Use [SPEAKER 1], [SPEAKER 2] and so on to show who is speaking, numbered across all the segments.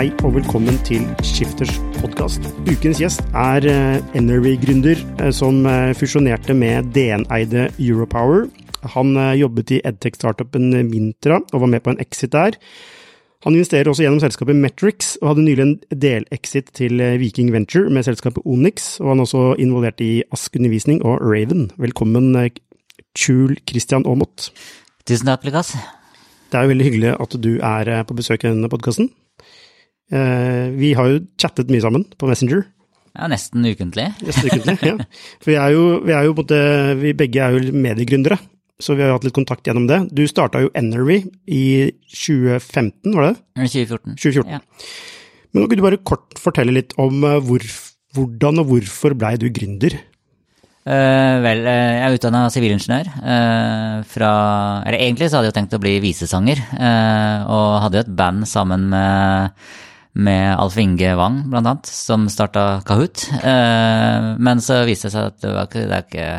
[SPEAKER 1] Hei og velkommen til Skifters podkast. Ukens gjest er Energy-gründer som eh, fusjonerte med DN-eide Europower. Han eh, jobbet i edtech-startupen Mintra og var med på en exit der. Han investerer også gjennom selskapet Metrics, og hadde nylig en delexit til eh, Viking Venture med selskapet Onyx, og han er også involvert i Ask Undervisning og Raven. Velkommen, Chul Christian Aamodt.
[SPEAKER 2] Tusen takk, Lukas.
[SPEAKER 1] Det er jo veldig hyggelig at du er på besøk i denne podkasten. Vi har jo chattet mye sammen på Messenger.
[SPEAKER 2] Ja, nesten ukentlig.
[SPEAKER 1] Nesten ukentlig, ja. For vi er jo, vi er jo på en måte, vi begge er jo mediegründere, så vi har jo hatt litt kontakt gjennom det. Du starta jo Enery i 2015, var det det?
[SPEAKER 2] 2014.
[SPEAKER 1] 2014.
[SPEAKER 2] Ja.
[SPEAKER 1] Men kan du bare kort fortelle litt om hvor, hvordan og hvorfor blei du gründer?
[SPEAKER 2] Uh, vel, uh, jeg er utdanna sivilingeniør. Uh, fra Eller egentlig så hadde jeg jo tenkt å bli visesanger, og hadde jo et band sammen med med Alf Inge Wang, blant annet, som starta Kahoot. men så viste det seg at det, ikke, det er ikke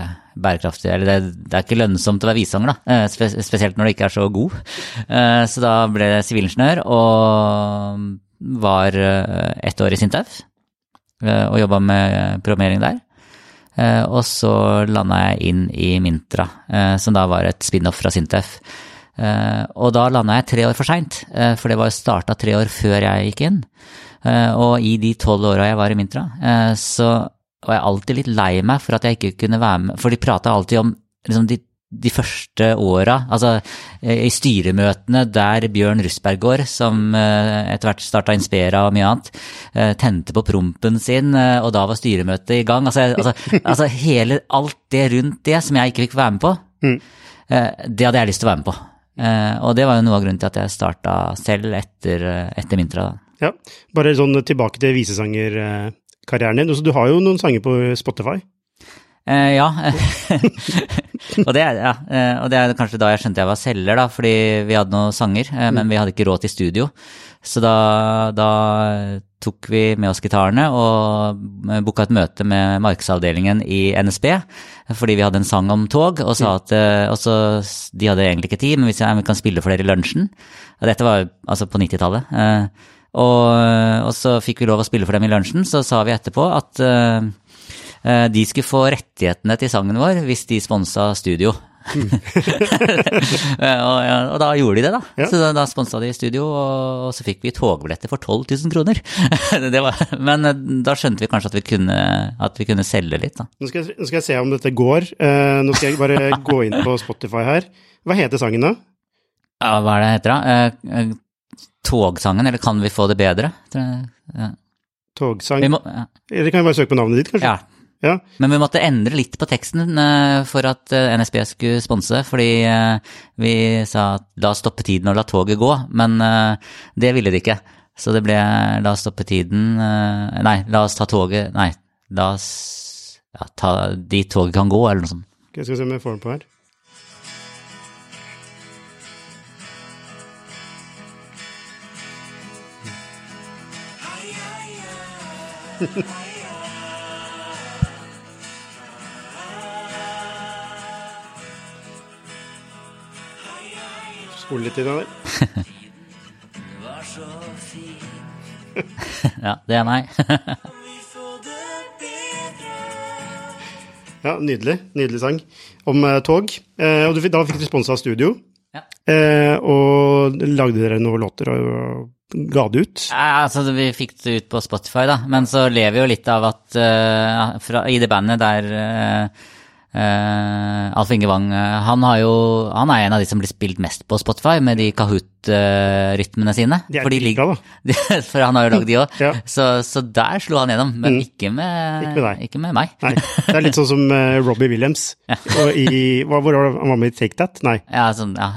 [SPEAKER 2] bærekraftig, eller det, det, er ikke lønnsomt å være visesanger, da. spesielt når du ikke er så god. så da ble jeg sivilingeniør og var ett år i Sintef og jobba med programmering der. Og så landa jeg inn i Mintra, som da var et spin-off fra Sintef. Uh, og da landa jeg tre år for seint, for det var jo starta tre år før jeg gikk inn. og i de tolv åra jeg var i Mintra, så var jeg alltid litt lei meg for at jeg ikke kunne være med, for de prata alltid om liksom, de de første åra, altså i styremøtene der Bjørn Rustberg går, som etter hvert starta Inspera og mye annet, tente på prompen sin, og da var styremøtet i gang. Altså, altså, altså hele, alt det rundt det som jeg ikke fikk være med på, mm. det hadde jeg lyst til å være med på. Og det var jo noe av grunnen til at jeg starta selv etter, etter Mintra.
[SPEAKER 1] Ja, bare sånn tilbake til visesangerkarrieren din. Du har jo noen sanger på Spotify?
[SPEAKER 2] Eh, ja. og, det, ja. og, det, er kanskje da jeg skjønte jeg var selger, da, fordi vi hadde noen sanger, eh, men vi hadde ikke råd til studio. Så da, da tok vi med oss gitarene og booka et møte med markedsavdelingen i NSB, fordi vi hadde en sang om tog, og sa at også, de hadde egentlig ikke tid, men vi sa vi kan spille for dere i lunsjen. Og dette var altså på 90-tallet. Og, og, så fikk vi lov å spille for dem i lunsjen, så sa vi etterpå at de skulle få rettighetene til sangen vår hvis de sponsa studio. Mm. og, og, da gjorde de det, da. Ja. Så da, da sponsa de studio, og, og, så fikk vi togbilletter for 12 000 kroner. var, men da skjønte vi kanskje at vi kunne, at vi kunne selge litt, da.
[SPEAKER 1] Nå skal, jeg, nå skal, jeg, se om dette går. Uh, nå skal jeg bare gå inn på Spotify her. Hva heter sangen da?
[SPEAKER 2] Ja, hva er det heter da? Uh, togsangen, eller Kan vi få det bedre? Ja.
[SPEAKER 1] Togsang? Må, ja. Eller kan vi bare søke på navnet ditt, kanskje?
[SPEAKER 2] Ja. Ja. Men vi måtte endre litt på teksten for at NSB skulle sponse, fordi vi sa at la oss stoppe tiden og la toget gå, men det ville de ikke. Så det ble la oss stoppe tiden Nei, la oss ta toget Nei, la oss ja, ta dit toget kan gå, eller noe sånt.
[SPEAKER 1] Okay, skal vi se om jeg får den på her. Spole litt i den der.
[SPEAKER 2] ja, det er meg.
[SPEAKER 1] ja, nydelig. Nydelig sang om eh, tog. Eh, og du, da fikk du sponsa av studio.
[SPEAKER 2] Ja.
[SPEAKER 1] Eh, og lagde dere noen låter og ga det ut?
[SPEAKER 2] Ja, altså, vi fikk det ut på Spotify, da. Men så lever vi jo litt av at uh, fra, i det bandet der uh, Alf Inge Wang han, har jo, han er en av de som blir spilt mest på Spotify med de Kahoot-rytmene sine.
[SPEAKER 1] De er
[SPEAKER 2] For de ligger- For han har jo lagd de òg.
[SPEAKER 1] Ja.
[SPEAKER 2] så, så der slo han gjennom, men
[SPEAKER 1] Mm.
[SPEAKER 2] ikke, med,
[SPEAKER 1] Ikke med
[SPEAKER 2] ikke med meg.
[SPEAKER 1] Nei, det er litt sånn som eh, Robbie Williams. I, hva, hvor var han var med i Take That? Nei.
[SPEAKER 2] Ja, sånn, ja,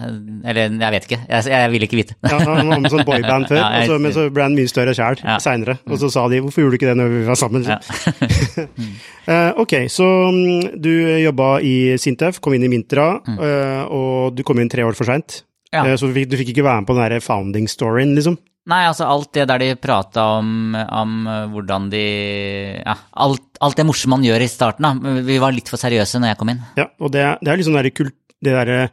[SPEAKER 2] eller jeg vet ikke. Jeg, jeg vil ikke vite.
[SPEAKER 1] Ja, han var med sånn boyband før,
[SPEAKER 2] Ja, jeg-
[SPEAKER 1] så- men så ble han mye større sjæl
[SPEAKER 2] Ja.
[SPEAKER 1] seinere. Og så sa de 'hvorfor gjorde du ikke det når vi var sammen'? Eh, ok, så mm, du jobba i Sintef, kom inn i Mintra,
[SPEAKER 2] Mm.
[SPEAKER 1] eh, og du kom inn tre år for seint.
[SPEAKER 2] Ja.
[SPEAKER 1] så du fikk, du fikk ikke være med på den der founding-storyen, liksom?
[SPEAKER 2] Nei, altså alt det der de prata om, om eh, hvordan de Ja, alt, alt det morsomme man gjør i starten, da. Vi var litt for seriøse når jeg kom inn.
[SPEAKER 1] Ja, og det, det er liksom der kult... Det, der,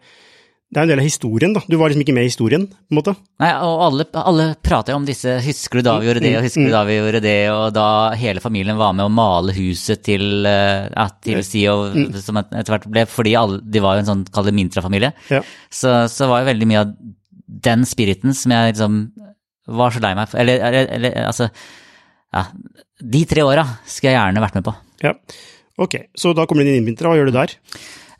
[SPEAKER 1] det er en del av historien, da. Du var liksom ikke med i historien, på en måte.
[SPEAKER 2] Nei, og alle, alle prater jo om disse 'husker du da vi gjorde det', og 'husker du da vi gjorde det', og da hele familien var med å male huset til, eh, ja, til CEO, som etter hvert ble, fordi alle, de var jo en sånn, kall det Mintra-familie.
[SPEAKER 1] Ja.
[SPEAKER 2] Så, så var jo veldig mye av den spiriten som jeg liksom var så lei meg for. Eller, eller, eller altså Ja, de tre åra skulle jeg gjerne vært med på.
[SPEAKER 1] Ja. Ok, så da kommer du inn i Mintra, hva gjør du der?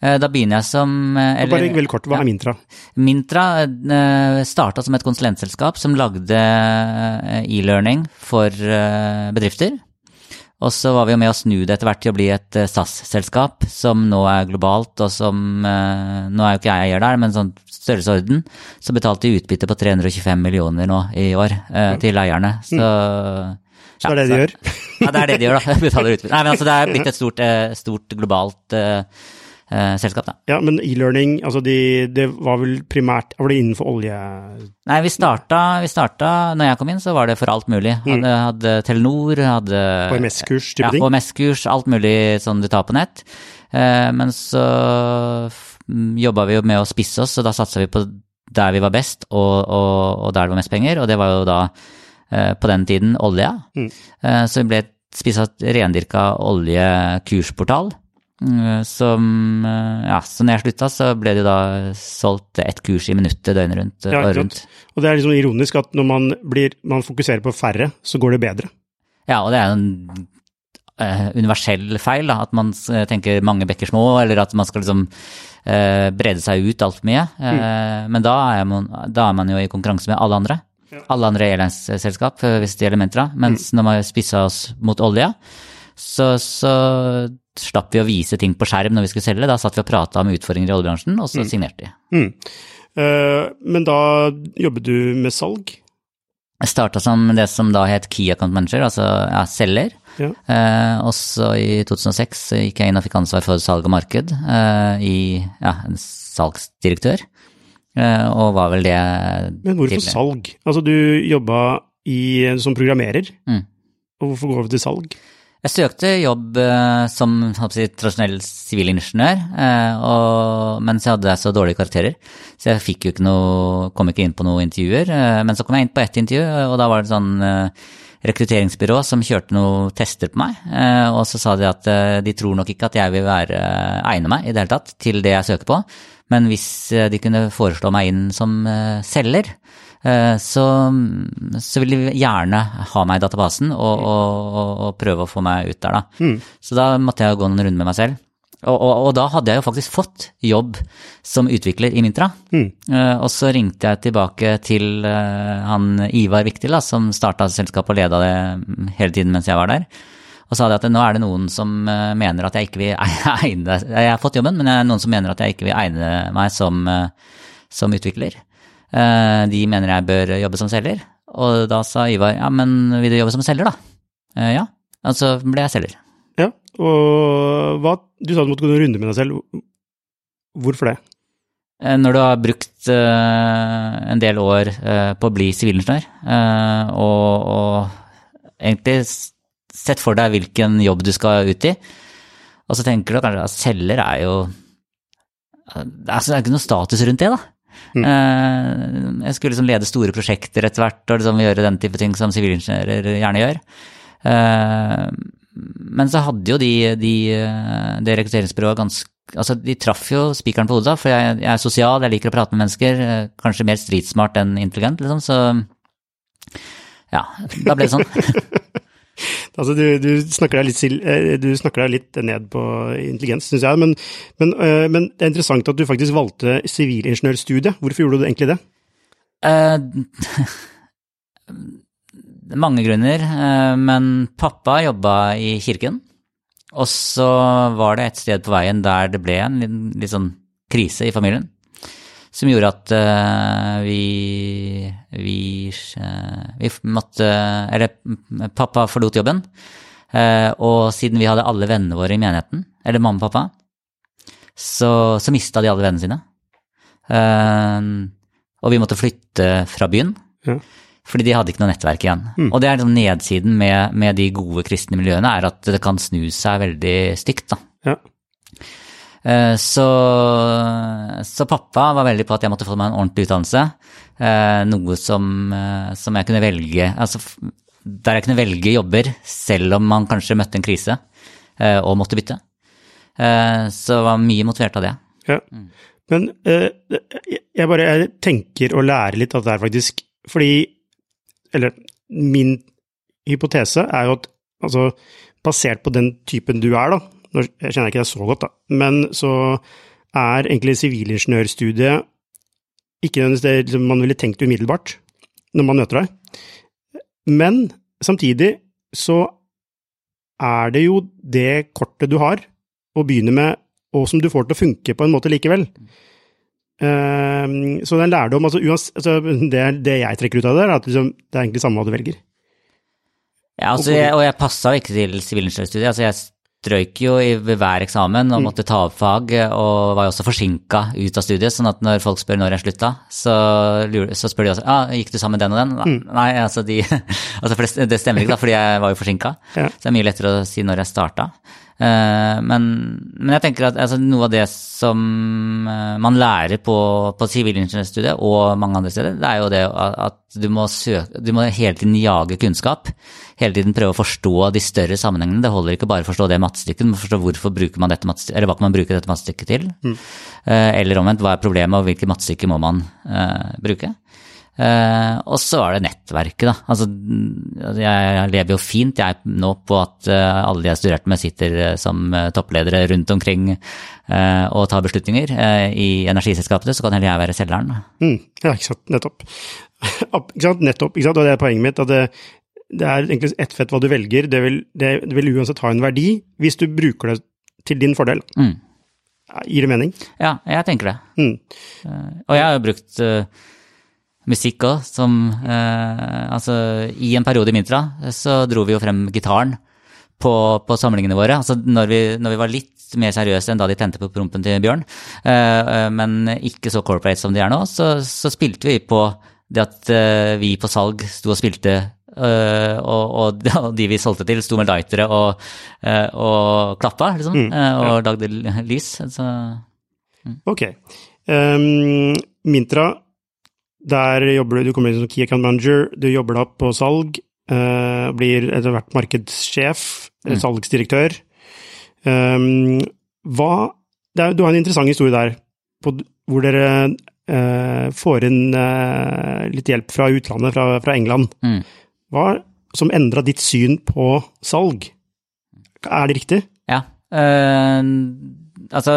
[SPEAKER 2] Eh, Da begynner jeg som
[SPEAKER 1] eller, Bare veldig kort, hva er Mintra?
[SPEAKER 2] Mintra eh, starta som et konsulentselskap som lagde eh, e-learning for eh, bedrifter. Og så var vi jo med å snu det etter hvert til å bli et eh, SAS-selskap som nå er globalt, og som eh, Nå er jo ikke jeg eier der, men sånn størrelsesorden. Så betalte vi utbytte på 325 millioner nå i år eh, til eierne. Så
[SPEAKER 1] Så det er det de gjør?
[SPEAKER 2] Ja, det er det de gjør, da. Betaler utbytte. Nei, men altså, det er blitt et stort, eh, stort globalt eh, eh, selskap, da.
[SPEAKER 1] Ja, men e-learning, altså de, det var vel primært Var det innenfor olje...
[SPEAKER 2] Nei, vi starta, vi starta Når jeg kom inn, så var det for alt mulig. Hadde, hadde Telenor, hadde
[SPEAKER 1] HMS-kurs type
[SPEAKER 2] ja,
[SPEAKER 1] ting?
[SPEAKER 2] HMS-kurs, alt mulig sånn du tar på nett. Eh, men så jobba vi jo med å spisse oss, så da satsa vi på der vi var best, og, og, og der det var mest penger, og det var jo da eh, på den tiden olje.
[SPEAKER 1] Mm.
[SPEAKER 2] Eh, så vi ble spissa rendyrka oljekursportal. Mm, Som, eh, ja, så når jeg slutta, så ble det jo da solgt ett kurs i minuttet døgnet rundt.
[SPEAKER 1] Ja,
[SPEAKER 2] og rundt.
[SPEAKER 1] Og det er liksom ironisk at når man, blir, man fokuserer på færre, så går det bedre.
[SPEAKER 2] Ja, og det er en uh, universell feil, da, at man tenker mange bekker små, eller at man skal liksom uh, brede seg ut altfor mye. Eh, Men da er, man, da er man jo i konkurranse med alle andre. Alle andre airlines-selskap, eh, hvis det gjelder Mentra. Mens når man spissa oss mot olje, så, så slapp vi å vise ting på skjerm når vi skulle selge. Da satt vi og prata om utfordringer i oljebransjen, og så signerte de.
[SPEAKER 1] Mm. Uh, men da jobbet du med salg?
[SPEAKER 2] Jeg starta som det som da het Key Account Manager, altså ja, selger.
[SPEAKER 1] Ja.
[SPEAKER 2] Uh, og så i 2006 så gikk jeg inn og fikk ansvar for salg og marked uh, i ja, en salgsdirektør. Og var vel det
[SPEAKER 1] Men hvorfor
[SPEAKER 2] tidligere.
[SPEAKER 1] salg? Altså, du jobba i, som programmerer,
[SPEAKER 2] Mm.
[SPEAKER 1] og hvorfor går vi til salg?
[SPEAKER 2] Jeg søkte jobb eh, som si, tradisjonell sivilingeniør, eh, og- mens jeg hadde så dårlige karakterer. Så jeg fikk jo ikke noe, kom ikke inn på noen intervjuer. eh, men så kom jeg inn på ett intervju, og da var det sånn rekrutteringsbyrå som kjørte noen tester på meg. og så sa de at de tror nok ikke at jeg vil være, egne meg i det hele tatt til det jeg søker på. Men hvis de kunne foreslå meg inn som selger, så, så vil de gjerne ha meg i databasen og, og, og, og prøve å få meg ut der, da. Så da måtte jeg gå noen runder med meg selv. Og, og, og da hadde jeg jo faktisk fått jobb som utvikler i Mintra. Eh, og så ringte jeg tilbake til uh, han Ivar Viktil, da, som starta selskapet og leda det mm, hele tiden mens jeg var der. Og sa det at nå er det noen som eh, mener at jeg ikke vil egne Jeg har fått jobben, men det er noen som mener at jeg ikke vil egne meg som, eh, som utvikler. Eh, De mener jeg bør jobbe som selger. Og da sa Ivar ja, men vil du jobbe som selger, da? Eh, Ja. Og så ble jeg selger.
[SPEAKER 1] Ja, og hva, du sa du måtte gå noen runder med deg selv. Hvorfor det?
[SPEAKER 2] Eh, Når du har brukt en del år på å bli sivilingeniør, og, og egentlig sett for deg hvilken jobb du skal ut i, og så tenker du kanskje at selger er jo Det er altså, det er ikke noe status rundt det, da. Eh, Jeg skulle liksom lede store prosjekter etter hvert, og liksom gjøre den type ting som sivilingeniører gjerne gjør. Eh, Men så hadde jo de, de, det rekrutteringsbyrået ganske Altså, de traff jo spikeren på hodet, da, for jeg, jeg, er sosial, jeg liker å prate med mennesker. eh, Kanskje mer stridsmart enn intelligent, liksom, så ja, da ble det sånn.
[SPEAKER 1] Altså, du, du, snakker litt, eh, du snakker deg litt ned på intelligens, syns jeg, men, men, eh, men det er interessant at du faktisk valgte sivilingeniørstudiet. Hvorfor gjorde du egentlig det?
[SPEAKER 2] Eh, mange grunner, eh, men pappa jobba i kirken. Og så var det et sted på veien der det ble en litt, litt sånn krise i familien. Som gjorde at uh, vi, vi, uh, vi måtte Eller pappa forlot jobben. Uh, og siden vi hadde alle vennene våre i menigheten, eller mamma og pappa, så, så mista de alle vennene sine. Og vi måtte flytte fra byen.
[SPEAKER 1] Ja.
[SPEAKER 2] Fordi de hadde ikke noe nettverk igjen. Og det er liksom nedsiden med, med de gode kristne miljøene, er at det kan snu seg veldig stygt. da.
[SPEAKER 1] Ja.
[SPEAKER 2] Eh, Så, så pappa var veldig på at jeg måtte få meg en ordentlig utdannelse. eh, Noe som, eh, som jeg kunne velge altså Der jeg kunne velge jobber selv om man kanskje møtte en krise og måtte bytte. Så jeg var mye motivert av det.
[SPEAKER 1] Ja. Men eh, jeg bare jeg tenker å lære litt av det her, faktisk. Fordi Eller min hypotese er jo at altså, basert på den typen du er, da Nå jeg kjenner ikke deg så godt, da, men så er egentlig sivilingeniørstudiet ikke nødvendigvis det liksom, man ville tenkt umiddelbart når man møter deg. Men samtidig så er det jo det kortet du har å begynne med, og som du får til å funke på en måte likevel. Ehm, så det er en lærdom altså, altså, det, det jeg trekker ut av det, er at liksom, det er egentlig samme hva du velger.
[SPEAKER 2] Ja, altså, jeg, og jeg passa ikke til sivilingeniørstudiet. Altså, jeg strøyk jo i, ved hver eksamen og måtte ta opp fag, og var jo også forsinka ut av studiet. sånn at når folk spør når jeg slutta, så, så spør de også ah, gikk du sammen med den og den. Nei, Nei altså, de, altså det stemmer ikke, da, fordi jeg var jo forsinka.
[SPEAKER 1] Ja.
[SPEAKER 2] Så det er mye lettere å si når jeg starta. Eh, men, men jeg tenker at altså, noe av det som eh, man lærer på, på sivilingeniørstudiet og mange andre steder, det er jo det at du må, søke, du må hele tiden jage kunnskap. Hele tiden prøve å forstå de større sammenhengene. Det holder ikke bare å forstå det mattestykket, du må forstå hvorfor bruker man dette mattestykket, eller hva kan man bruke dette mattestykket til. Eh, eller omvendt, hva er problemet, og hvilke mattestykker må man uh, bruke. Eh, og så er det nettverket, da. Altså, mm, jeg lever jo fint jeg nå på at eh, alle de jeg studerte med, sitter eh, som toppledere rundt omkring eh, og tar beslutninger. I energiselskapene så kan heller jeg være selgeren.
[SPEAKER 1] Mm, ja, ikke sant. Nettopp. Ikke sant? Nettopp. Ikke sant? Og det er poenget mitt. at det, det er egentlig ett fett hva du velger. Det vil, det, det vil uansett ha en verdi hvis du bruker det til din fordel.
[SPEAKER 2] Mm.
[SPEAKER 1] Gir det mening?
[SPEAKER 2] Ja, jeg tenker det.
[SPEAKER 1] Mm.
[SPEAKER 2] Og jeg har jo brukt musikk òg, som eh, Altså, i en periode i Mintra så dro vi jo frem gitaren på, på samlingene våre. Altså når vi, når vi var litt mer seriøse enn da de tente på prompen til Bjørn, eh, eh, men ikke så corporate som de er nå, så, så spilte vi på det at eh, vi på salg sto og spilte Uh, og, og, de vi solgte til, sto med lightere og, uh, og klappa, liksom, eh, og lagde lys. Så
[SPEAKER 1] Ok. Um, Mintra, der jobber du, du kommer inn som Key Account Manager, du jobber deg opp på salg, uh, blir etter hvert markedssjef, mm. salgsdirektør. Um, hva, er, du har en interessant historie der, på, hvor dere uh, får inn uh, litt hjelp fra utlandet, fra, fra England.
[SPEAKER 2] mm.
[SPEAKER 1] Hva som endra ditt syn på salg? Er det riktig?
[SPEAKER 2] Ja. eh, altså,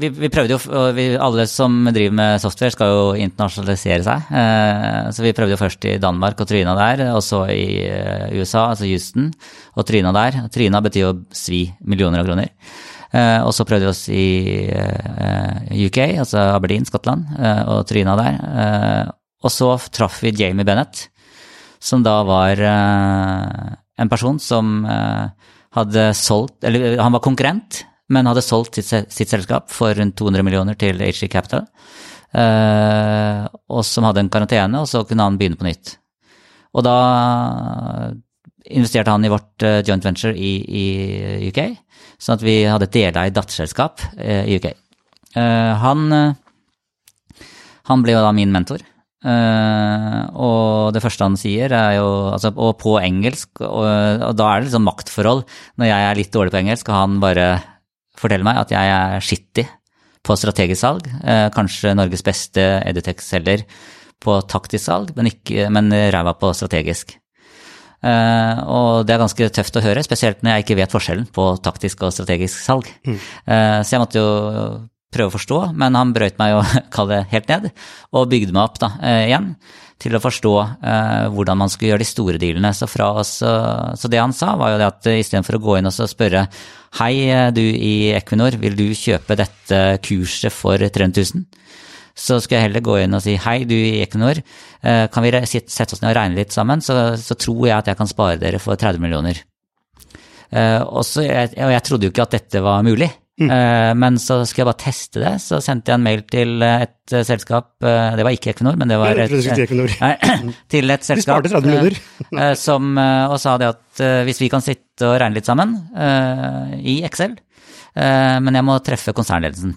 [SPEAKER 2] vi, vi prøvde jo, vi, alle som driver med software skal jo internasjonalisere seg. Eh, så vi prøvde jo først i Danmark og tryna der, og så i eh, USA, altså Houston, og tryna der. Tryna betyr jo svi millioner av kroner. Eh, og så prøvde vi oss i eh, UK, altså Aberdeen, Skottland, eh, og tryna der. Eh, og så traff vi Jamie Bennett, som da var eh, en person som eh, hadde solgt Eller han var konkurrent, men hadde solgt sitt, sitt selskap for rundt 200 millioner til HG Capital. Uh, og som hadde en karantene, og så kunne han begynne på nytt. Og da investerte han i vårt uh, joint venture i, i UK, sånn at vi hadde et deleid datterselskap uh, i UK. Han, han ble jo da min mentor. Og det første han sier, er jo altså, Og på engelsk, og, og da er det liksom maktforhold. Når jeg er litt dårlig på engelsk, og han bare forteller meg at jeg er skittig på strategisk salg. Eh, kanskje Norges beste Edutech-selger på taktisk salg, men, ikke, men ræva på strategisk. Uh, og det er ganske tøft å høre, spesielt når jeg ikke vet forskjellen på taktisk og strategisk salg. Mm. Uh, så jeg måtte jo prøve å forstå, men han brøyt meg jo kalle det helt ned, og bygde meg opp da, uh, igjen til å forstå hvordan man skulle gjøre de store dealene. Så, oss, så det han sa, var jo det at istedenfor å gå inn og spørre hei, du i Equinor, vil du kjøpe dette kurset for 300 000? så skal jeg heller gå inn og si hei, du i Equinor, eh, kan vi sette oss ned og regne litt sammen, så, så tror jeg at jeg kan spare dere for 30 millioner. Eh, og, så, og jeg trodde jo ikke at dette var mulig. Mm. Eh, men så skulle jeg bare teste det, så sendte jeg en mail til et selskap, det var ikke Equinor, men det var et, nei, til et selskap som, og sa det at hvis vi kan sitte og regne litt sammen i Excel, men jeg må treffe konsernledelsen.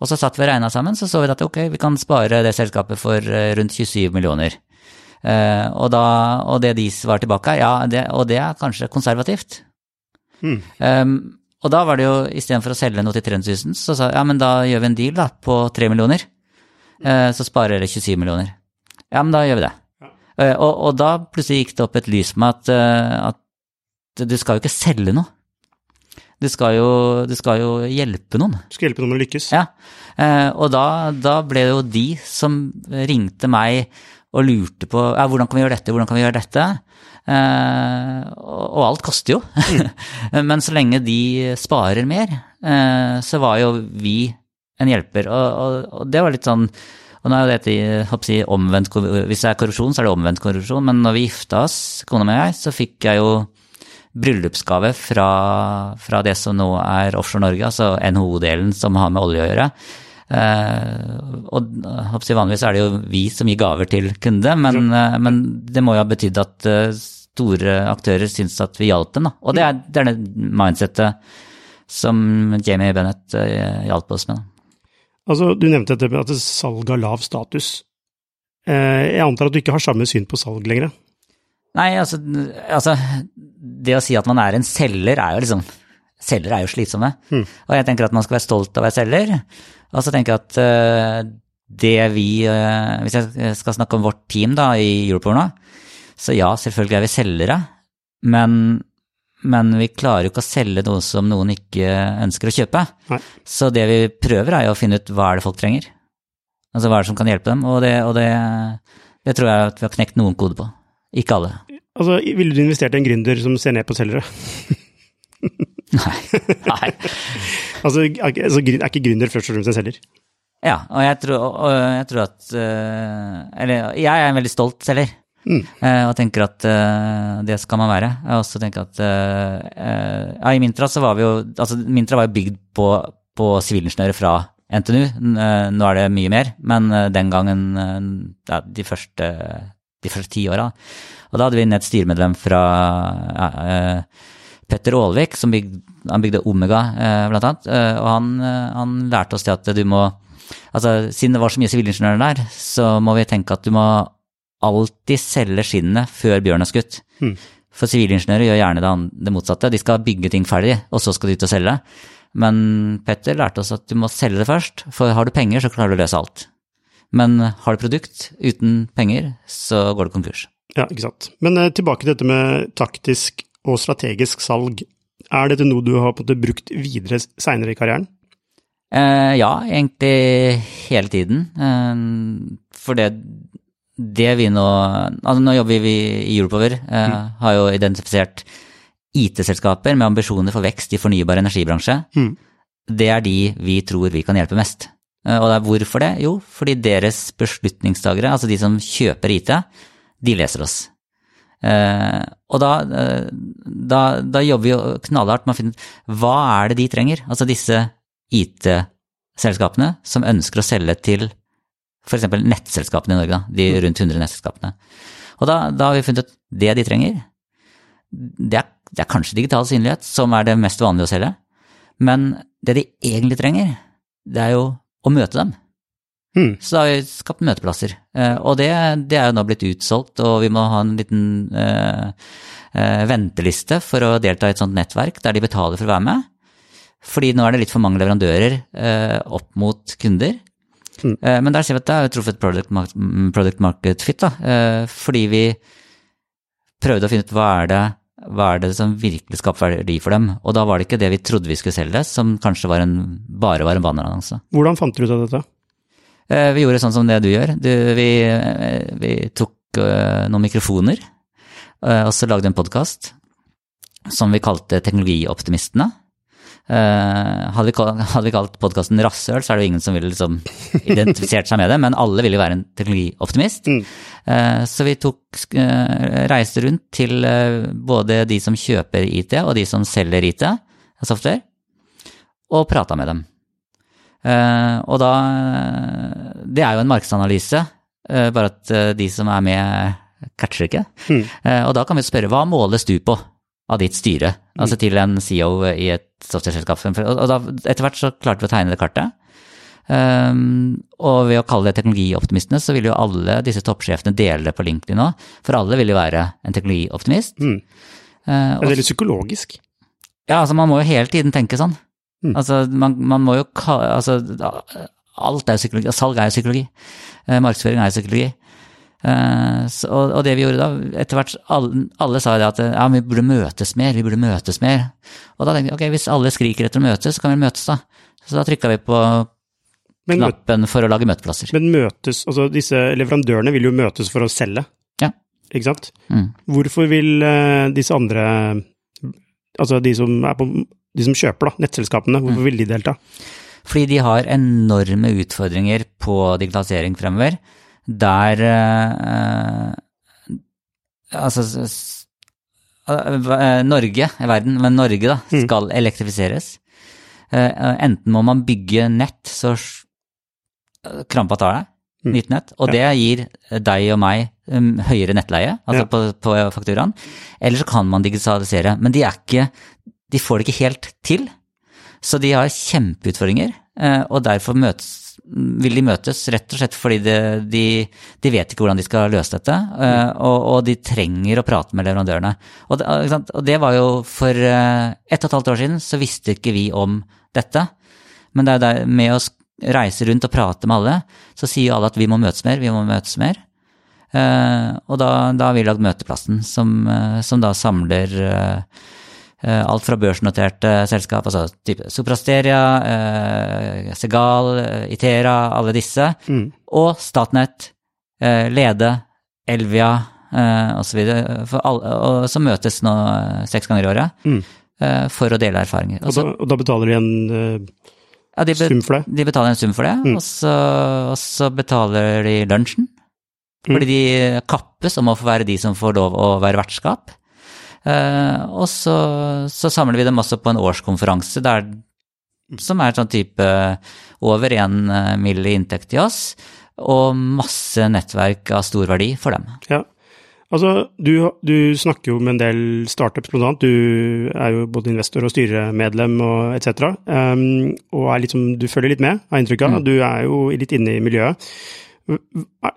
[SPEAKER 2] Og så satt vi og regna sammen, så så vi at ok, vi kan spare det selskapet for eh, rundt 27 millioner. Og, da, og, det de svarer tilbake, ja, det, og det er kanskje konservativt. Mm. Um, og da var det jo, istedenfor å selge noe til 300 000, så sa jeg ja, men da gjør vi en deal da, på 3 millioner. Uh, så sparer dere 27 millioner. Ja, men da gjør vi det. Ja. Uh, og, og, da plutselig gikk det opp et lys med at, at du skal jo ikke selge noe. Du skal, jo, du skal jo hjelpe noen.
[SPEAKER 1] Du skal hjelpe noen med å lykkes.
[SPEAKER 2] Ja, eh, og da, da, ble det jo de som ringte meg og lurte på ja, hvordan kan vi gjøre dette, hvordan kan vi gjøre dette. Eh, og alt koster jo. Mm. Men så lenge de sparer mer, eh, så var jo vi en hjelper. Og, og, og det var litt sånn og nå er jo dette si, omvendt, Hvis det er korrupsjon, så er det omvendt korrupsjon. Men når vi gifta oss, kona mi og jeg, så fikk jeg jo bryllupsgave fra, fra, det som nå er Offshore Norge, altså NHO-delen som har med olje å gjøre. Eh, og vanligvis er det jo vi som gir gaver til kunde, men, eh, men det må jo ha betydd at eh, store aktører syns at vi hjalp dem. Da. Og det er, det er det mindsettet som Jamie Bennett hjalp oss med.
[SPEAKER 1] Altså, Du nevnte dette med at salg har lav status. Jeg antar at du ikke har samme syn på salg lenger?
[SPEAKER 2] Nei, altså, altså, Det å si at man er en selger, er jo liksom Selgere er jo slitsomme. Mm. Og jeg tenker at man skal være stolt av å være selger. Og så tenker jeg at uh, det vi uh, Hvis jeg skal snakke om vårt team da, i Europol nå, så ja, selvfølgelig er vi selgere. Men, men vi klarer jo ikke å selge noe som noen ikke ønsker å kjøpe. Nei. Så det vi prøver, er jo å finne ut hva er det folk trenger. Altså hva er det som kan hjelpe dem. Og det, og det, det tror jeg at vi har knekt noen kode på. Ikke alle.
[SPEAKER 1] Altså, Ville du investert i en gründer som ser ned på selgere?
[SPEAKER 2] nei. nei.
[SPEAKER 1] altså, altså, er ikke gründer først og fremst en selger?
[SPEAKER 2] Ja, og jeg tror, og jeg tror at uh, Eller jeg er en veldig stolt selger. Mm. Uh, og tenker at uh, det skal man være. Jeg også tenker at ja, I Mintra så var vi jo Altså, Mintra var jo bygd på, på sivilingeniører fra NTNU. Nå er det mye mer, men den gangen, ja, de første de første ti åra. Og da hadde vi inn et styremedlem fra ja, Petter Aalvik, som bygde, han bygde Omega, uh, blant annet. Uh, og han, han, lærte oss til at du må Altså, siden det var så mye sivilingeniører der, så må vi tenke at du må alltid selge skinnet før bjørn er skutt. Mm. For sivilingeniører gjør gjerne det, det, motsatte. De skal bygge ting ferdig, og så skal de ut og selge. Men Petter lærte oss at du må selge det først, for har du penger, så klarer du å løse alt. Men har du produkt uten penger, så går det konkurs.
[SPEAKER 1] Ja, ikke sant. Men eh, tilbake til dette med taktisk og strategisk salg. Er dette noe du har brukt videre seinere i karrieren?
[SPEAKER 2] Eh, ja, egentlig hele tiden. Eh, for det, det vi nå Altså nå jobber vi i Europower, eh, mm. har jo identifisert IT-selskaper med ambisjoner for vekst i fornybar energibransje. Mm. Det er de vi tror vi kan hjelpe mest. Eh, og det er hvorfor det? Jo, fordi deres beslutningstagere, altså de som kjøper IT, de leser oss. Eh, og da, eh, da, da jobber vi jo knallhardt med å finne ut hva er det de trenger, altså disse IT-selskapene som ønsker å selge til f.eks. nettselskapene i Norge, da, de mm. rundt 100 nettselskapene. Og da, da, har vi funnet ut det de trenger, det er, det er kanskje digital synlighet, som er det mest vanlige å selge, men det de egentlig trenger, det er jo å møte dem. Mm. Så har vi skapt møteplasser. Eh, og det, det, er jo nå blitt utsolgt, og vi må ha en liten eh, eh, venteliste for å delta i et sånt nettverk der de betaler for å være med. Fordi nå er det litt for mange leverandører eh, opp mot kunder.
[SPEAKER 1] Mm.
[SPEAKER 2] Eh, men der ser vi at det er jo truffet product, product market fit, da. Eh, fordi vi prøvde å finne ut hva er det hva er det som virkelig skaper verdi for dem? Og da var det ikke det vi trodde vi skulle selge, som kanskje var en, bare var en bannerannonse.
[SPEAKER 1] Hvordan fant dere ut av dette?
[SPEAKER 2] Eh, Vi gjorde sånn som det du gjør. Du, vi, eh, vi tok eh, noen mikrofoner, og så lagde vi en podkast som vi kalte Teknologioptimistene. Hadde vi, kal- hadde vi kalt podkasten Rasshøl, så er det jo ingen som ville liksom identifisert seg med det, men alle ville jo være en teknologioptimist.
[SPEAKER 1] Mm.
[SPEAKER 2] Så vi tok, reiste rundt til både de som kjøper IT, og de som selger IT, software, og prata med dem. Eh, og da Det er jo en markedsanalyse, eh, bare at eh, de som er med, catcher ikke.
[SPEAKER 1] Mm.
[SPEAKER 2] Eh, og da kan vi spørre hva måles du på av ditt styre, altså til en CEO i et softwareselskap. Og da, etter hvert så klarte vi å tegne det kartet. Um, og ved å kalle det teknologioptimistene, så vil jo alle disse toppsjefene dele det på LinkedIn nå, for alle vil jo være en teknologioptimist.
[SPEAKER 1] Mm.
[SPEAKER 2] Eh,
[SPEAKER 1] Det er veldig psykologisk.
[SPEAKER 2] ja, altså man må jo hele tiden tenke sånn.
[SPEAKER 1] Mm.
[SPEAKER 2] Altså man, man må jo. Altså alt er jo psykologi. Salg er jo psykologi. Eh, markedsføring er jo psykologi. Eh, så, og, og det vi gjorde da, etter hvert alle, alle sa det at ja, vi burde møtes mer, vi burde møtes mer. Og da tenkte vi ok, hvis alle skriker etter å møtes, så kan vi møtes da. Så da trykka vi på
[SPEAKER 1] Men,
[SPEAKER 2] knappen for å lage møteplasser.
[SPEAKER 1] men møtes Altså, disse leverandørene vil jo møtes for å selge,
[SPEAKER 2] Ja.
[SPEAKER 1] ikke sant?
[SPEAKER 2] Mm.
[SPEAKER 1] Hvorfor vil eh, disse andre Altså de som på De som kjøper, da, nettselskapene, hvorfor vil de delta?
[SPEAKER 2] Fordi de har enorme utfordringer på digitalisering fremover, der eh, Altså s- s- eh, Norge, verden, men Norge da,
[SPEAKER 1] Mm.
[SPEAKER 2] skal elektrifiseres. Eh, enten må man bygge nett så krampa tar deg,
[SPEAKER 1] Mm.
[SPEAKER 2] Nytt nett, og det gir deg og meg um, høyere nettleie, altså
[SPEAKER 1] Ja.
[SPEAKER 2] på, på fakturaen, eller så kan man digitalisere. Men de er ikke De får det ikke helt til. Så de har kjempeutfordringer, eh, og derfor møtes, vil de møtes rett og slett fordi de, de, de vet ikke hvordan de skal løse dette, eh, og, og de trenger å prate med leverandørene. Og det, og det var jo for et ett og et halvt år siden så visste ikke vi om dette. Men det er med å sk- reise rundt og prate med alle, så sier alle at vi må møtes mer, vi må møtes mer. Eh, og da, da har vi lagd Møteplassen, som, eh, som da samler eh, alt fra børsnoterte selskap, altså type Soprasteria, eh, Segal, Itera, alle disse,
[SPEAKER 1] Mm.
[SPEAKER 2] og Statnett, eh, Lede, Elvia eh, osv. som møtes nå seks ganger i året
[SPEAKER 1] Mm.
[SPEAKER 2] eh, for å dele erfaringer.
[SPEAKER 1] Og,
[SPEAKER 2] Og
[SPEAKER 1] da, og da betaler de en
[SPEAKER 2] ja, de,
[SPEAKER 1] sum for det?
[SPEAKER 2] de betaler en sum for det,
[SPEAKER 1] Mm.
[SPEAKER 2] og, så, og så betaler de lunsjen.
[SPEAKER 1] Mm.
[SPEAKER 2] Fordi de kappes om å få være de som får lov å være vertskap. Eh, og så, så samler vi dem også på en årskonferanse der, som er sånn type over én mill. i inntekt til oss, og masse nettverk av stor verdi for dem.
[SPEAKER 1] Ja. Altså, du, du snakker jo med en del startups, blant annet. Du er jo både investor og styremedlem og etc. Um, og er litt som, du følger litt med, har inntrykk av.
[SPEAKER 2] Mm.
[SPEAKER 1] Du er jo litt inne i miljøet.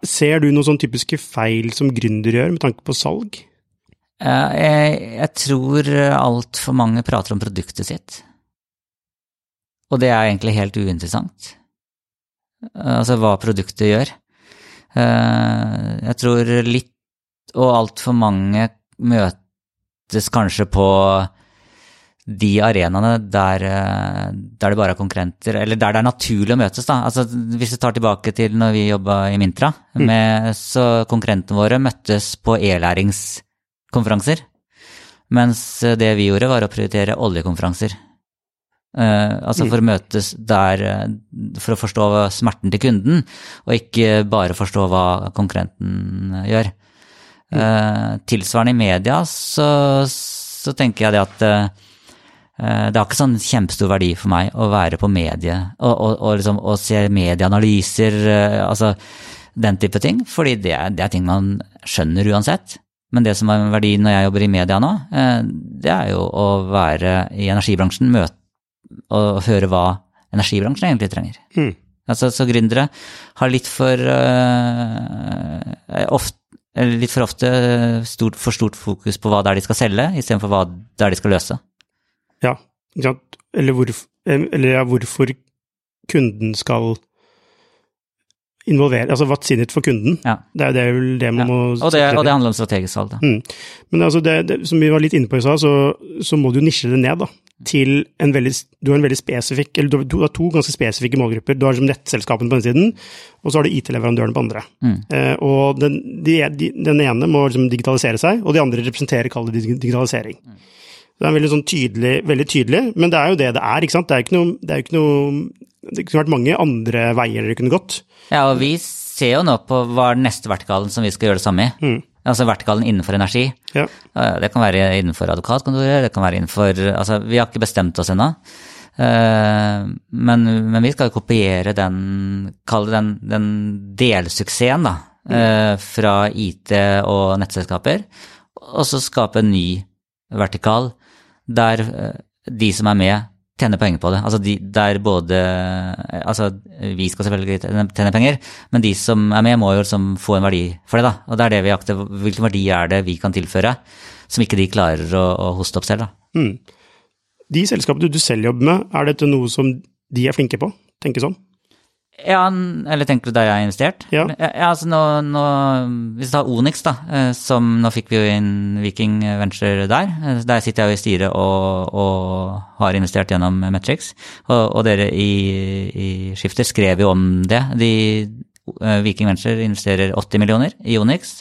[SPEAKER 1] Ser du noen sånn typiske feil som gründere gjør med tanke på salg?
[SPEAKER 2] Eh, jeg, jeg tror altfor mange prater om produktet sitt. Og det er egentlig helt uinteressant. Eh, Altså hva produktet gjør. Eh, Jeg tror litt, og altfor mange møtes kanskje på de arenaene der, eh, der det bare er konkurrenter, eller der det er naturlig å møtes. Da. Altså, hvis vi tar tilbake til når vi jobba i Mintra, med, så konkurrentene våre møttes på e-læringskonferanser. Mens det vi gjorde, var å prioritere oljekonferanser. Uh, altså for å møtes der eh, for å forstå smerten til kunden, og ikke bare forstå hva konkurrenten gjør. Eh, tilsvarende i media så, så tenker jeg det at eh, eh, det har ikke sånn kjempestor verdi for meg å være på medie og, og, og, liksom, og se medieanalyser, eh, altså den type ting, fordi det er, det er ting man skjønner uansett. Men det som er verdien når jeg jobber i media nå, eh, det er jo å være i energibransjen, møte og høre hva energibransjen egentlig trenger.
[SPEAKER 1] Mm.
[SPEAKER 2] Altså, så gründere har litt for uh, ofte eller litt for ofte stort, for stort fokus på hva det er de skal selge, istedenfor hva det er de skal løse.
[SPEAKER 1] Ja? Eller hvorf- Eller ja, hvorfor kunden skal involvere Altså what's in it for kunden.
[SPEAKER 2] Ja.
[SPEAKER 1] Det er jo det man
[SPEAKER 2] Ja.
[SPEAKER 1] må
[SPEAKER 2] Og det, og det handler om strategisk salg, da.
[SPEAKER 1] Mm. Men altså det, det, som vi var litt inne på i stad, så, så må du nisje det ned da, til en veldig, du har en veldig spesifikk, eller du, har- to ganske spesifikke målgrupper. Du har liksom nettselskapene på den siden, og så har du IT-leverandørene på andre.
[SPEAKER 2] Mm.
[SPEAKER 1] Eh, og den, de, de, den ene må liksom digitalisere seg, og de andre representerer, kall det digitalisering. digitalisering. Det er veldig sånn tydelig, veldig tydelig, men det er jo det det er, ikke sant? Det er jo ikke noe, det ikke noe det kunne vært mange andre veier dere kunne gått.
[SPEAKER 2] Ja, og vi ser jo nå på hva er den neste vertikalen som vi skal gjøre det samme i. Altså vertikalen innenfor energi.
[SPEAKER 1] Ja.
[SPEAKER 2] Det kan være innenfor advokatkontoret, det kan være innenfor Altså, vi har ikke bestemt oss ennå. Eh, Men, men vi skal kopiere den, kall det den, den delsuksessen, da, eh, fra IT og nettselskaper, og så skape en ny vertikal der eh, de som er med, tjener penger på det. Altså de, der både Altså, vi skal selvfølgelig tjene penger, men de som er med, må jo liksom få en verdi for det, da. Og det er det vi jakter. Hvilken verdi er det vi kan tilføre, som ikke de klarer å, å hoste opp selv, da.
[SPEAKER 1] Mm. De selskapene du selv jobber med, er dette noe som de er flinke på? Tenke sånn?
[SPEAKER 2] Ja, eller tenker du der jeg har investert?
[SPEAKER 1] Ja.
[SPEAKER 2] ja altså nå, nå Hvis du tar Onyx, da, eh, som nå fikk vi jo inn Viking Venture der. Eh, Der sitter jeg jo i styret og, og har investert gjennom Metrix. Og, og dere i, i Skifter skrev jo om det. De, eh, Viking Venture investerer 80 millioner i Onyx.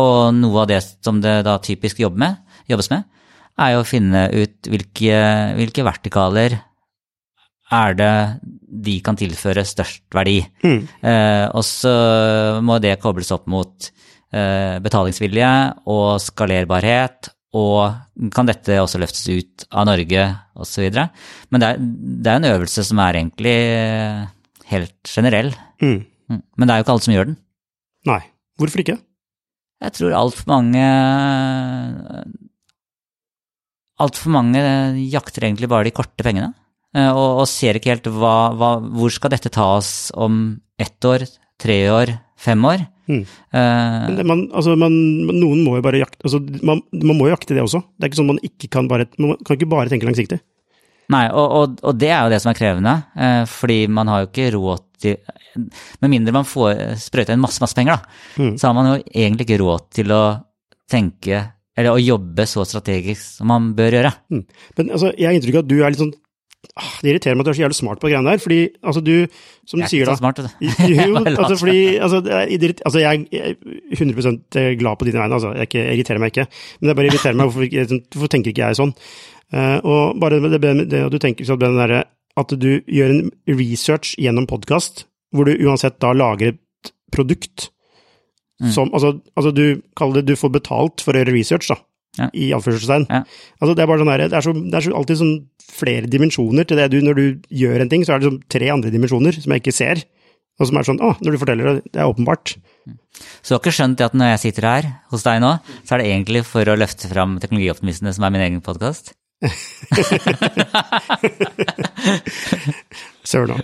[SPEAKER 2] Og noe av det som det da typisk jobbes med, jobbes med, er jo å finne ut hvilke, hvilke vertikaler er det de kan tilføre størst verdi.
[SPEAKER 1] Mm.
[SPEAKER 2] Eh, og så må det kobles opp mot eh, betalingsvilje og skalerbarhet, og kan dette også løftes ut av Norge, osv. Men det er, det er en øvelse som er egentlig eh, helt generell.
[SPEAKER 1] Mm.
[SPEAKER 2] Men det er jo ikke alle som gjør den.
[SPEAKER 1] Nei. Hvorfor ikke?
[SPEAKER 2] Jeg tror altfor mange Altfor mange jakter egentlig bare de korte pengene, og, og ser ikke helt hva, hva, hvor skal dette ta oss om ett år, tre år, fem år.
[SPEAKER 1] Mm. Uh, det, man, altså, man, noen må jo bare jakte altså, man, man må jo jakte det også. Det er ikke sånn man ikke kan bare Man kan ikke bare tenke langsiktig.
[SPEAKER 2] Nei, og, og, og det er jo det som er krevende, Uh, fordi man har jo ikke råd til Med mindre man får sprøyta inn masse, masse penger, da,
[SPEAKER 1] Mm.
[SPEAKER 2] så har man jo egentlig ikke råd til å tenke eller å jobbe så strategisk som man bør gjøre.
[SPEAKER 1] Mm. Men altså, jeg har inntrykk av at du er litt sånn ah, Det irriterer meg at du er så jævlig smart på greiene der, fordi altså du, som du sier da
[SPEAKER 2] Jeg er ikke så smart, vet du. Lat
[SPEAKER 1] altså fordi altså, det er altså jeg er 100% glad på dine vegne, altså. Jeg ikke, irriterer meg ikke. Men det bare irriterer meg, hvorfor, ikke- hvorfor tenker ikke jeg sånn? Uh, og bare det, det, det at du tenker sånn, den derre at du gjør en research gjennom podkast, hvor du uansett da lager et produkt
[SPEAKER 2] Mm.
[SPEAKER 1] som Altså, altså du kaller det du får betalt for å gjøre research, da.
[SPEAKER 2] Ja.
[SPEAKER 1] I anførselstegn.
[SPEAKER 2] Ja.
[SPEAKER 1] Altså, det er bare sånn der, det er, så, det er så alltid sånn flere dimensjoner til det du Når du gjør en ting, så er det sånn tre andre dimensjoner som jeg ikke ser. Og som er sånn Å, når du forteller det, det er åpenbart.
[SPEAKER 2] Så du har ikke skjønt at når jeg sitter her hos deg nå, så er det egentlig for å løfte fram Teknologioptimistene, som er min egen podkast?
[SPEAKER 1] Søren òg.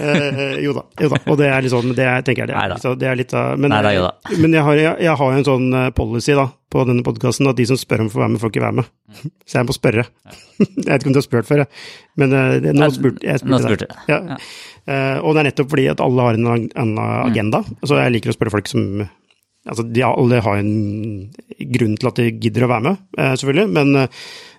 [SPEAKER 1] Eh, jo da, jo da. Og det er litt sånn, det er, tenker jeg det. er.
[SPEAKER 2] Neida.
[SPEAKER 1] Så det er litt av, men
[SPEAKER 2] Neida,
[SPEAKER 1] men jeg, har, jeg, jeg har jo en sånn eh, policy da, på denne podkasten at de som spør om å få være med, får ikke være med. Så jeg må spørre. jeg vet ikke om du har spurt før, jeg. men eh, det, nå spurte jeg.
[SPEAKER 2] nå
[SPEAKER 1] Spurte
[SPEAKER 2] spurte
[SPEAKER 1] deg. Ja. Eh, og det er nettopp fordi at alle har en annen agenda. Så jeg liker å spørre folk som Altså, de alle har en grunn til at de gidder å være med, eh, selvfølgelig, men,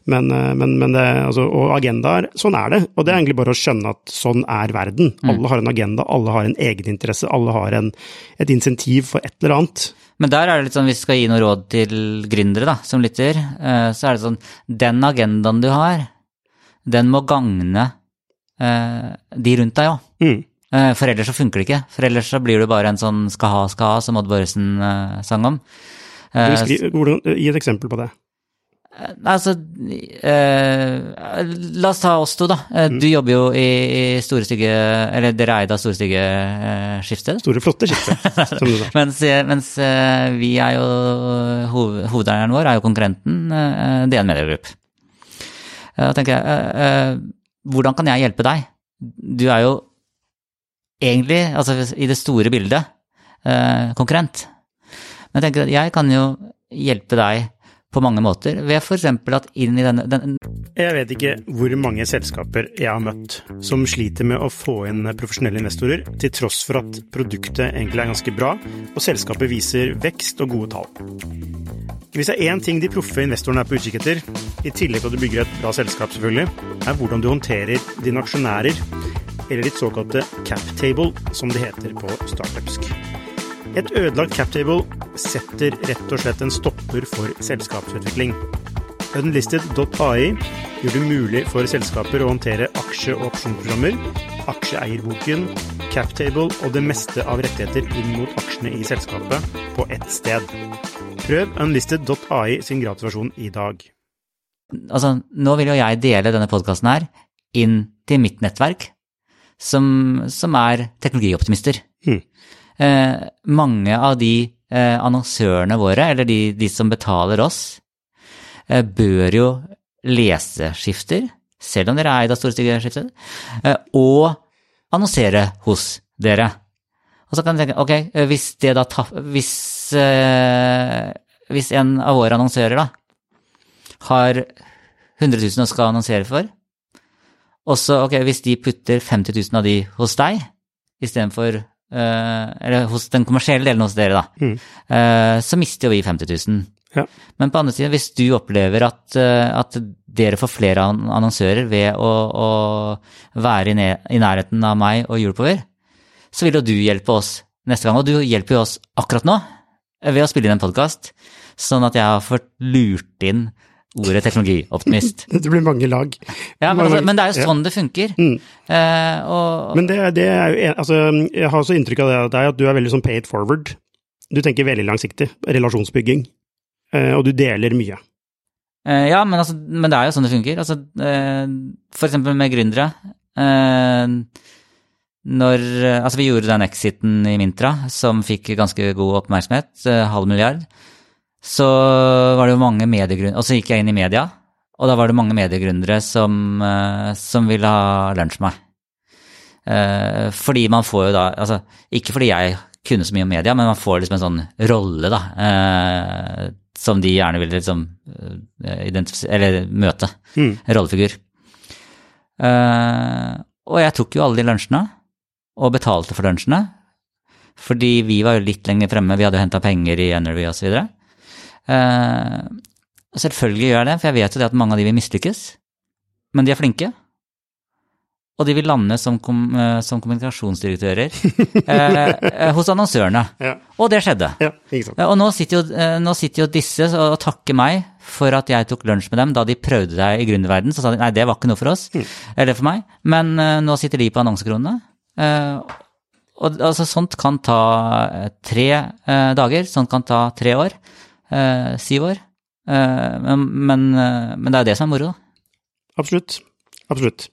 [SPEAKER 1] men, eh, men, men det, altså, og agendaer, sånn er det. Og det er egentlig bare å skjønne at sånn er verden. Alle har en agenda, alle har en egeninteresse, alle har en, et insentiv for et eller annet.
[SPEAKER 2] Men der er det litt sånn, hvis vi skal gi noe råd til gründere da, som lytter, eh, så er det sånn Den agendaen du har, den må gagne eh, de rundt deg òg.
[SPEAKER 1] Mm.
[SPEAKER 2] For ellers så funker det ikke. For ellers så blir du bare en sånn skal ha, skal ha, som Odd Børresen sang om. Eh,
[SPEAKER 1] skri- hvordan, gi et eksempel på det.
[SPEAKER 2] Nei, Altså, eh, la oss ta oss to, da. Eh, Du jobber jo i, i Store Stygge Eller dere er eid av Store Stygge eh, Skifsted.
[SPEAKER 1] Store, flotte skifte, som du sa.
[SPEAKER 2] Mens, mens eh, vi er jo hov, Hovedeieren vår er jo konkurrenten eh, DN Media Group. Eh, Da tenker jeg, eh, eh, hvordan kan jeg hjelpe deg? Du er jo egentlig, altså i det store bildet, eh, konkurrent. Men jeg tenker at jeg kan jo hjelpe deg på mange måter, ved f.eks. at inn i denne den,
[SPEAKER 1] Jeg vet ikke hvor mange selskaper jeg har møtt som sliter med å få inn profesjonelle investorer, til tross for at produktet egentlig er ganske bra, og selskapet viser vekst og gode tall. Hvis det er én ting de proffe investorene er på utkikk etter, i tillegg til at du bygger et bra selskap selvfølgelig, er hvordan du håndterer dine aksjonærer, eller ditt såkalte cap table, som det heter på startupsk. Et ødelagt captable setter rett og slett en stopper for selskapsutvikling. Unlisted.ai gjør det mulig for selskaper å håndtere aksje- og opsjonsprogrammer, aksjeeierboken, captable og det meste av rettigheter inn mot aksjene i selskapet på ett sted. Prøv unlisted.ai sin gratisversjon i dag.
[SPEAKER 2] Altså, nå vil jo jeg dele denne podkasten her inn til mitt nettverk, som, som er teknologioptimister.
[SPEAKER 1] Hmm.
[SPEAKER 2] Eh, mange av de eh, annonsørene våre, eller de, de som betaler oss, eh, bør jo lese skifter, selv om dere er eid av store stygge skifter, eh, og annonsere hos dere. Og så kan du tenke, ok, eh, hvis det da hvis, eh, hvis en av våre annonsører da har 100 000 og skal annonsere for, og så, ok, hvis de putter 50 000 av de hos deg, istedenfor Eller hos den kommersielle delen hos dere, da,
[SPEAKER 1] Mm.
[SPEAKER 2] eh, så mister jo vi 50 000.
[SPEAKER 1] Ja.
[SPEAKER 2] Men på andre siden, hvis du opplever at, eh, at dere får flere annonsører ved å, å være i, nærheten av meg og Europower, så vil jo du hjelpe oss neste gang. Og du hjelper jo oss akkurat nå eh, ved å spille inn en podkast, sånn at jeg har fått lurt inn ordet teknologioptimist.
[SPEAKER 1] Det blir mange lag.
[SPEAKER 2] Ja, men, altså, men det er jo
[SPEAKER 1] Ja.
[SPEAKER 2] sånn det funker.
[SPEAKER 1] Mm.
[SPEAKER 2] Eh, og,
[SPEAKER 1] Men det, det er jo altså, jeg har også inntrykk av det av deg at du er veldig sånn pay it forward. Du tenker veldig langsiktig. Relasjonsbygging. Eh, og du deler mye.
[SPEAKER 2] Eh, ja, men, altså, men det er jo sånn det funker. Altså, eh, for eksempel med gründere. Eh, når Altså, vi gjorde den exiten i Mintra som fikk ganske god oppmerksomhet, eh, halv milliard. Så var det jo mange mediegründere Og så gikk jeg inn i media, og da var det mange mediegründere som, eh, som ville ha lunsj med meg. Eh, fordi man får jo da Altså, ikke fordi jeg kunne så mye om media, men man får liksom en sånn rolle, da. eh, som de gjerne vil liksom identifisere Eller møte.
[SPEAKER 1] Mm.
[SPEAKER 2] Rollefigur. Og jeg tok jo alle de lunsjene, og betalte for lunsjene. Fordi vi var jo litt lenger fremme, vi hadde jo henta penger i Energy osv. Uh, selvfølgelig gjør jeg det, for jeg vet jo det at mange av de vil mislykkes. Men de er flinke. Og de vil lande som, kom, eh, som kommunikasjonsdirektører eh, eh, hos annonsørene.
[SPEAKER 1] Ja.
[SPEAKER 2] Og det skjedde.
[SPEAKER 1] ja,
[SPEAKER 2] Og nå sitter, jo, eh, nå sitter jo disse og takker meg for at jeg tok lunsj med dem da de prøvde seg i gründerverden. Så sa de nei, det var ikke noe for oss, eller for meg. Men eh, nå sitter de på annonsekronene. Eh, og altså, sånt kan ta eh, tre eh, dager, sånt kan ta tre år. Eh, syv år. Eh, men, men, eh, men det er det som er moro, da.
[SPEAKER 1] Absolutt. Absolutt.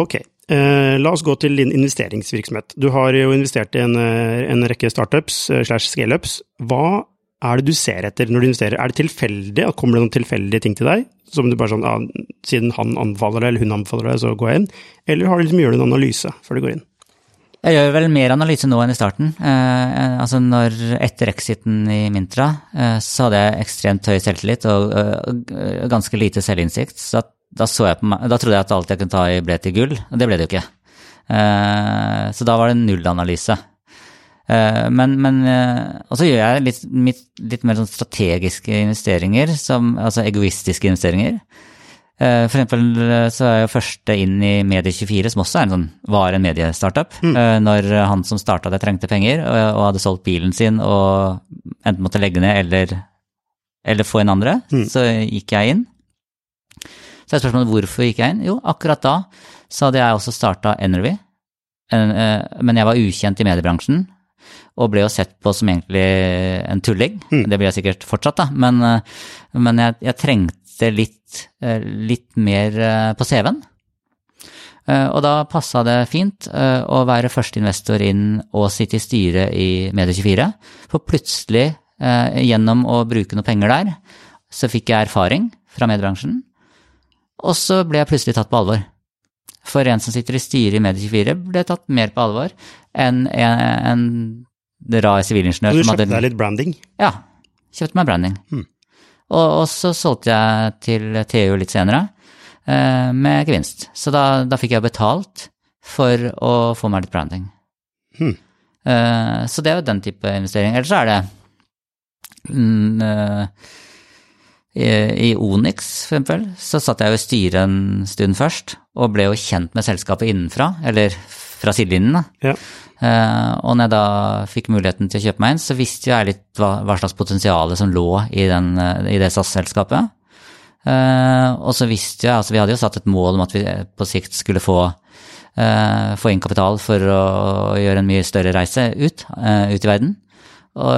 [SPEAKER 1] Ok, eh, la oss gå til din investeringsvirksomhet. Du har jo investert i en, eh, en rekke startups slash scaleups. Hva er det du ser etter når du investerer? Er det tilfeldig? Kommer det noen tilfeldige ting til deg? Som du bare sånn, ah, siden han anbefaler det, eller hun anbefaler det, så går jeg inn? Eller har du liksom, gjør du en analyse før du går inn?
[SPEAKER 2] Jeg gjør vel mer analyse nå enn i starten. Eh, altså når, etter exiten i Mintra, eh, så hadde jeg ekstremt høy selvtillit og eh, ganske lite selvinnsikt. Så at, da, så på da trodde jeg at alt jeg kunne ta i ble til gull, og det ble det jo ikke. Eh, så da var det nullanalyse. Eh, men, men eh, Og så gjør jeg litt, litt, litt mer sånn strategiske investeringer, som, altså egoistiske investeringer. Eh, For eksempel eh, så er jeg første inn i Medie24, som også en sånn, var en mediestartup. Mm. Når han som starta det, trengte penger og, hadde solgt bilen sin og enten måtte legge ned eller, eller få inn andre, så gikk jeg inn. Så er spørsmålet hvorfor gikk jeg inn? Jo, akkurat da så hadde jeg også starta Enervy, eh, men jeg var ukjent i mediebransjen. Og ble jo sett på som egentlig en tulling. Det blir jeg sikkert fortsatt, da. Men, eh, men jeg, jeg trengte litt, eh, litt mer eh, på CV-en. Eh, Og da passa det fint å være førsteinvestor inn og sitte i styret i Medie24. For plutselig, gjennom å bruke noe penger der, så fikk jeg erfaring fra mediebransjen. Og så ble jeg plutselig tatt på alvor. For en som sitter i styret i Medie24, ble tatt mer på alvor enn en, en rar sivilingeniør
[SPEAKER 1] Så du kjøpte deg litt branding?
[SPEAKER 2] ja, kjøpte meg branding.
[SPEAKER 1] Hmm.
[SPEAKER 2] Og, og så solgte jeg til TU litt senere, eh, med gevinst. Så da, da fikk jeg betalt for å få meg litt branding.
[SPEAKER 1] Hmm.
[SPEAKER 2] Eh, så det er jo den type investering. Ellers så er det mm, eh, i, I Onyx, for eksempel, så satt jeg jo i styret en stund først, og ble jo kjent med selskapet innenfra, eller fra sidelinjen, da.
[SPEAKER 1] Ja.
[SPEAKER 2] Eh, og når jeg da fikk muligheten til å kjøpe meg inn, så visste jeg litt hva, hva slags potensial som lå i, den, eh, i det SAS-selskapet. Eh, og så visste jeg, altså vi hadde jo satt et mål om at vi på sikt skulle få, få inn kapital for å, gjøre en mye større reise ut, ut i verden. Og,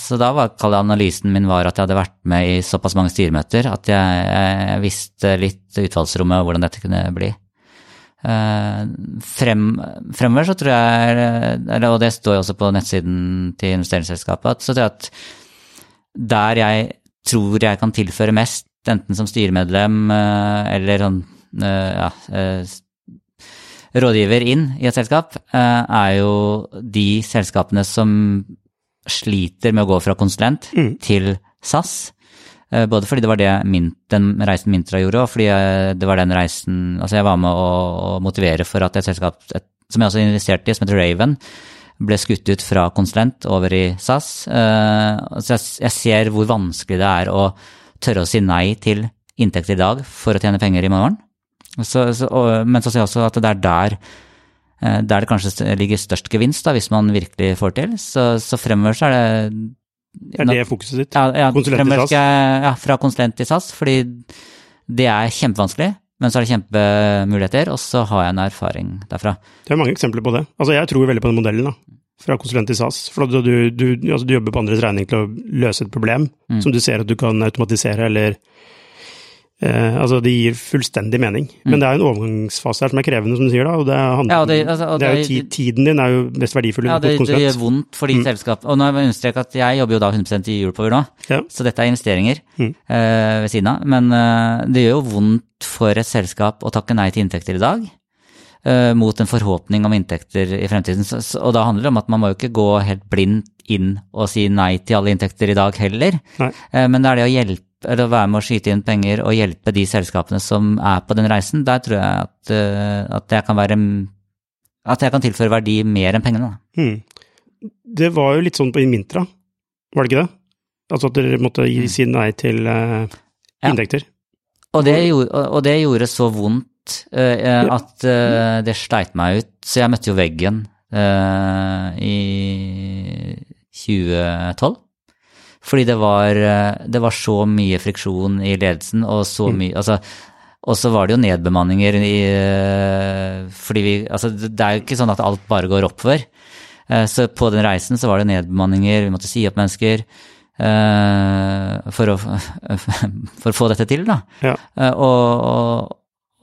[SPEAKER 2] så da var analysen min var at jeg hadde vært med i såpass mange styremøter at jeg, jeg visste litt utfallsrommet og hvordan dette kunne bli. Eh, frem, fremover så tror jeg, eller, og det står jo også på nettsiden til investeringsselskapet, at så tror jeg at der jeg tror jeg kan tilføre mest, enten som styremedlem eh, eller sånn eh, ja, eh, rådgiver inn i et selskap, eh, er jo de selskapene som sliter med å gå fra konsulent
[SPEAKER 1] Mm.
[SPEAKER 2] til SAS. Eh, Både fordi det var det min, den reisen Mintra gjorde, og fordi det var den reisen Altså, jeg var med å, motivere for at et selskap et, som jeg også investerte i, som heter Raven, ble skutt ut fra konsulent over i SAS. Eh, Så jeg, ser hvor vanskelig det er å tørre å si nei til inntekter i dag for å tjene penger i morgen. Så, så, og, men så ser jeg også at det er der eh, der det kanskje ligger størst gevinst, da, hvis man virkelig får til. Så, så fremover så er Det
[SPEAKER 1] er det fokuset ditt.
[SPEAKER 2] ja, ja,
[SPEAKER 1] Konsulent i SAS?
[SPEAKER 2] Ja, fra konsulent til SAS, fordi det er kjempevanskelig, men så er det kjempemuligheter, og så har jeg en erfaring derfra.
[SPEAKER 1] Det er mange eksempler på det. Altså, jeg tror veldig på den modellen, da. Fra konsulent til SAS. For du, du, altså, du jobber på andres regning til å løse et problem
[SPEAKER 2] Mm.
[SPEAKER 1] som du ser at du kan automatisere, eller eh, Altså, det gir fullstendig mening. Men det er en overgangsfase her som er krevende, som du sier, da. Og det, handler,
[SPEAKER 2] Mm. Ja, og det- altså, og
[SPEAKER 1] det er jo tiden din er jo mest verdifull
[SPEAKER 2] Ja, det, det gjør vondt for ditt
[SPEAKER 1] Mm.
[SPEAKER 2] selskap. Og nå har jeg understreket at jeg jobber jo da 100% i Europower nå,
[SPEAKER 1] Ja.
[SPEAKER 2] så dette er investeringer
[SPEAKER 1] Mm.
[SPEAKER 2] eh, ved siden av. Men eh, det gjør jo vondt for et selskap å takke nei til inntekter i dag. eh, mot en forhåpning om inntekter i fremtiden. Så, så, og da handler det om at man må jo ikke gå helt blindt inn og si nei til alle inntekter i dag heller.
[SPEAKER 1] Nei.
[SPEAKER 2] Eh, men det er det å hjelpe, eller være med å skyte inn penger og hjelpe de selskapene som er på den reisen. Der tror jeg at, eh, at jeg kan være At jeg kan tilføre verdi mer enn pengene. Da.
[SPEAKER 1] Hmm. Det var jo litt sånn på Inmintra, var det ikke det? Altså at dere måtte gi, si nei til uh,
[SPEAKER 2] inntekter? Ja. Og det, gjorde, og det gjorde så vondt eh, at uh, det sleit meg ut, så jeg møtte jo veggen i 2012. Fordi det var, eh, det var så mye friksjon i ledelsen, og så mye altså, Og så var det jo nedbemanninger i eh, Fordi vi Altså, det er jo ikke sånn at alt bare går oppover. Eh, Så på den reisen så var det nedbemanninger, vi måtte si opp mennesker for å, for å få dette til, da.
[SPEAKER 1] Ja.
[SPEAKER 2] Og, og,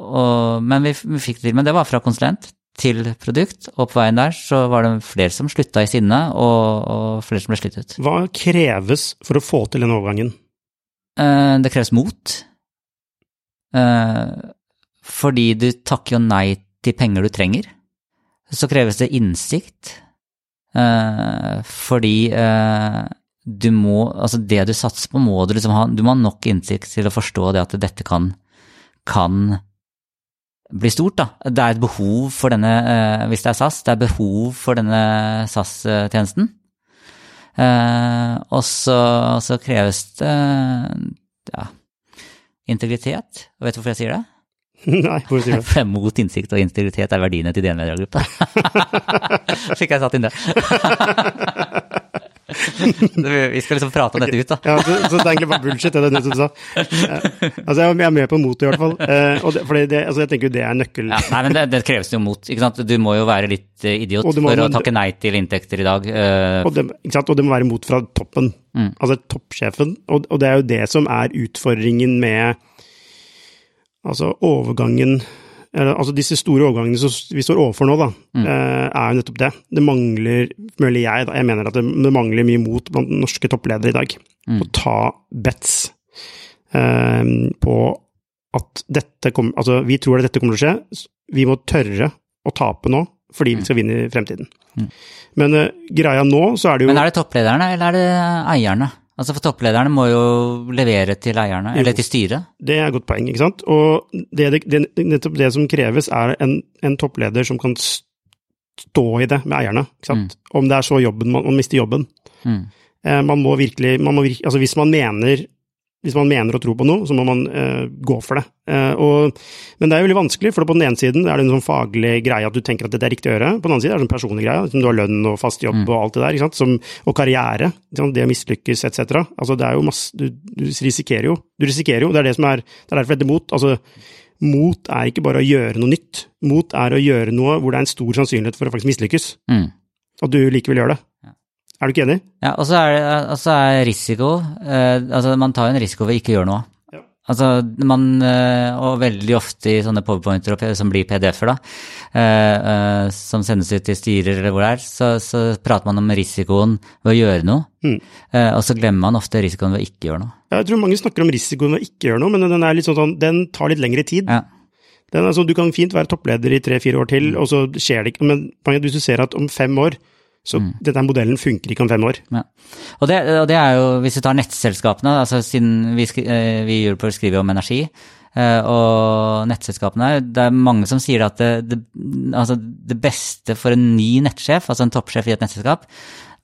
[SPEAKER 2] og, men vi, vi fikk det til. Men det var fra konsulent til produkt, og på veien der så var det flere som slutta i sinne, og, og flere som ble slitt ut.
[SPEAKER 1] Hva kreves for å få til den overgangen?
[SPEAKER 2] Eh, Det kreves mot. Eh, Fordi du takker jo nei til penger du trenger. Så kreves det innsikt. Eh, Fordi eh, du må Altså, det du satser på, må du liksom ha Du må ha nok innsikt til å forstå det at dette kan, kan bli stort, da. Det er et behov for denne, eh, hvis det er SAS, det er behov for denne SAS-tjenesten. Eh, og så, så kreves det ja, integritet. Og vet du hvorfor jeg sier det?
[SPEAKER 1] Nei, hvorfor sier du det?
[SPEAKER 2] Mot innsikt og integritet er verdiene til DN Media-gruppa. Fikk jeg satt inn det. Vi skal liksom prate om dette ut, da.
[SPEAKER 1] Ja, så, så det er egentlig bare bullshit, det du sa. Altså, jeg er med på mot i hvert fall. Eh, Og det, fordi det, altså, jeg tenker jo det er nøkkel...
[SPEAKER 2] Ja, nei, men det, det kreves jo mot. ikke sant? Du må jo være litt eh, idiot
[SPEAKER 1] må-
[SPEAKER 2] for å takke nei til inntekter i dag. eh,
[SPEAKER 1] Og det, ikke sant? og det må være mot fra toppen.
[SPEAKER 2] Mm.
[SPEAKER 1] Altså toppsjefen. Og, og det er jo det som er utfordringen med altså overgangen Altså disse store overgangene som vi står overfor nå, da,
[SPEAKER 2] Mm.
[SPEAKER 1] eh, er jo nettopp det. Det mangler, føler jeg, da, jeg mener at det, det mangler mye mot blant norske toppledere i dag.
[SPEAKER 2] Mm.
[SPEAKER 1] Å ta bets eh, på at dette kommer Altså, vi tror at dette kommer til å skje. Vi må tørre å tape nå, fordi vi skal vinne i fremtiden.
[SPEAKER 2] Mm.
[SPEAKER 1] Men uh, greia nå, så er det jo
[SPEAKER 2] Men er det topplederne, eller er det eierne Altså for topplederne må jo levere til eierne, eller til styret.
[SPEAKER 1] Det er et godt poeng, ikke sant? Og det, det, nettopp det som kreves, er en, en toppleder som kan stå i det med eierne, ikke sant? Om det er så jobben man, man mister jobben.
[SPEAKER 2] Mm.
[SPEAKER 1] Eh, man må virkelig, man må altså hvis man mener hvis man mener og tror på noe, så må man uh, gå for det. Uh, og, men det er jo veldig vanskelig, for på den ene siden er det en sånn faglig greie at du tenker at dette er riktig å gjøre. På den andre siden er det en personlig greie, som du har lønn og fast jobb og alt det der, ikke sant? Som, og karriere, det å mislykkes etc. Altså det er jo masse, du, du risikerer jo, du risikerer jo, det er det som er, det er derfor dette mot. Altså, mot er ikke bare å gjøre noe nytt. Mot er å gjøre noe hvor det er en stor sannsynlighet for å faktisk mislykkes.
[SPEAKER 2] Mm.
[SPEAKER 1] At du likevel gjør det. Er du ikke enig?
[SPEAKER 2] Ja, og så er, så er risiko eh, Altså, man tar jo en risiko ved ikke å gjøre noe.
[SPEAKER 1] Ja.
[SPEAKER 2] Altså, man eh, Og veldig ofte i sånne powerpointer som blir PDF-er, da, eh, eh, som sendes ut til styrer eller hvor det er, så, så prater man om risikoen ved å gjøre noe.
[SPEAKER 1] Mm.
[SPEAKER 2] Eh, og så glemmer man ofte risikoen ved å ikke gjøre noe.
[SPEAKER 1] Jeg tror mange snakker om risikoen ved å ikke gjøre noe, men den, litt sånn, sånn, den tar litt lengre tid.
[SPEAKER 2] Ja.
[SPEAKER 1] Den sånn, du kan fint være toppleder i tre-fire år til, og så skjer det ikke. Men hvis du ser at om fem år, så denne modellen funker ikke om fem år.
[SPEAKER 2] Ja. Og, det, og det er jo, hvis du tar nettselskapene, altså siden vi, eh, vi i Europol skriver om energi, eh, og nettselskapene, det er mange som sier at det, det, altså det beste for en ny nettsjef, altså en toppsjef i et nettselskap,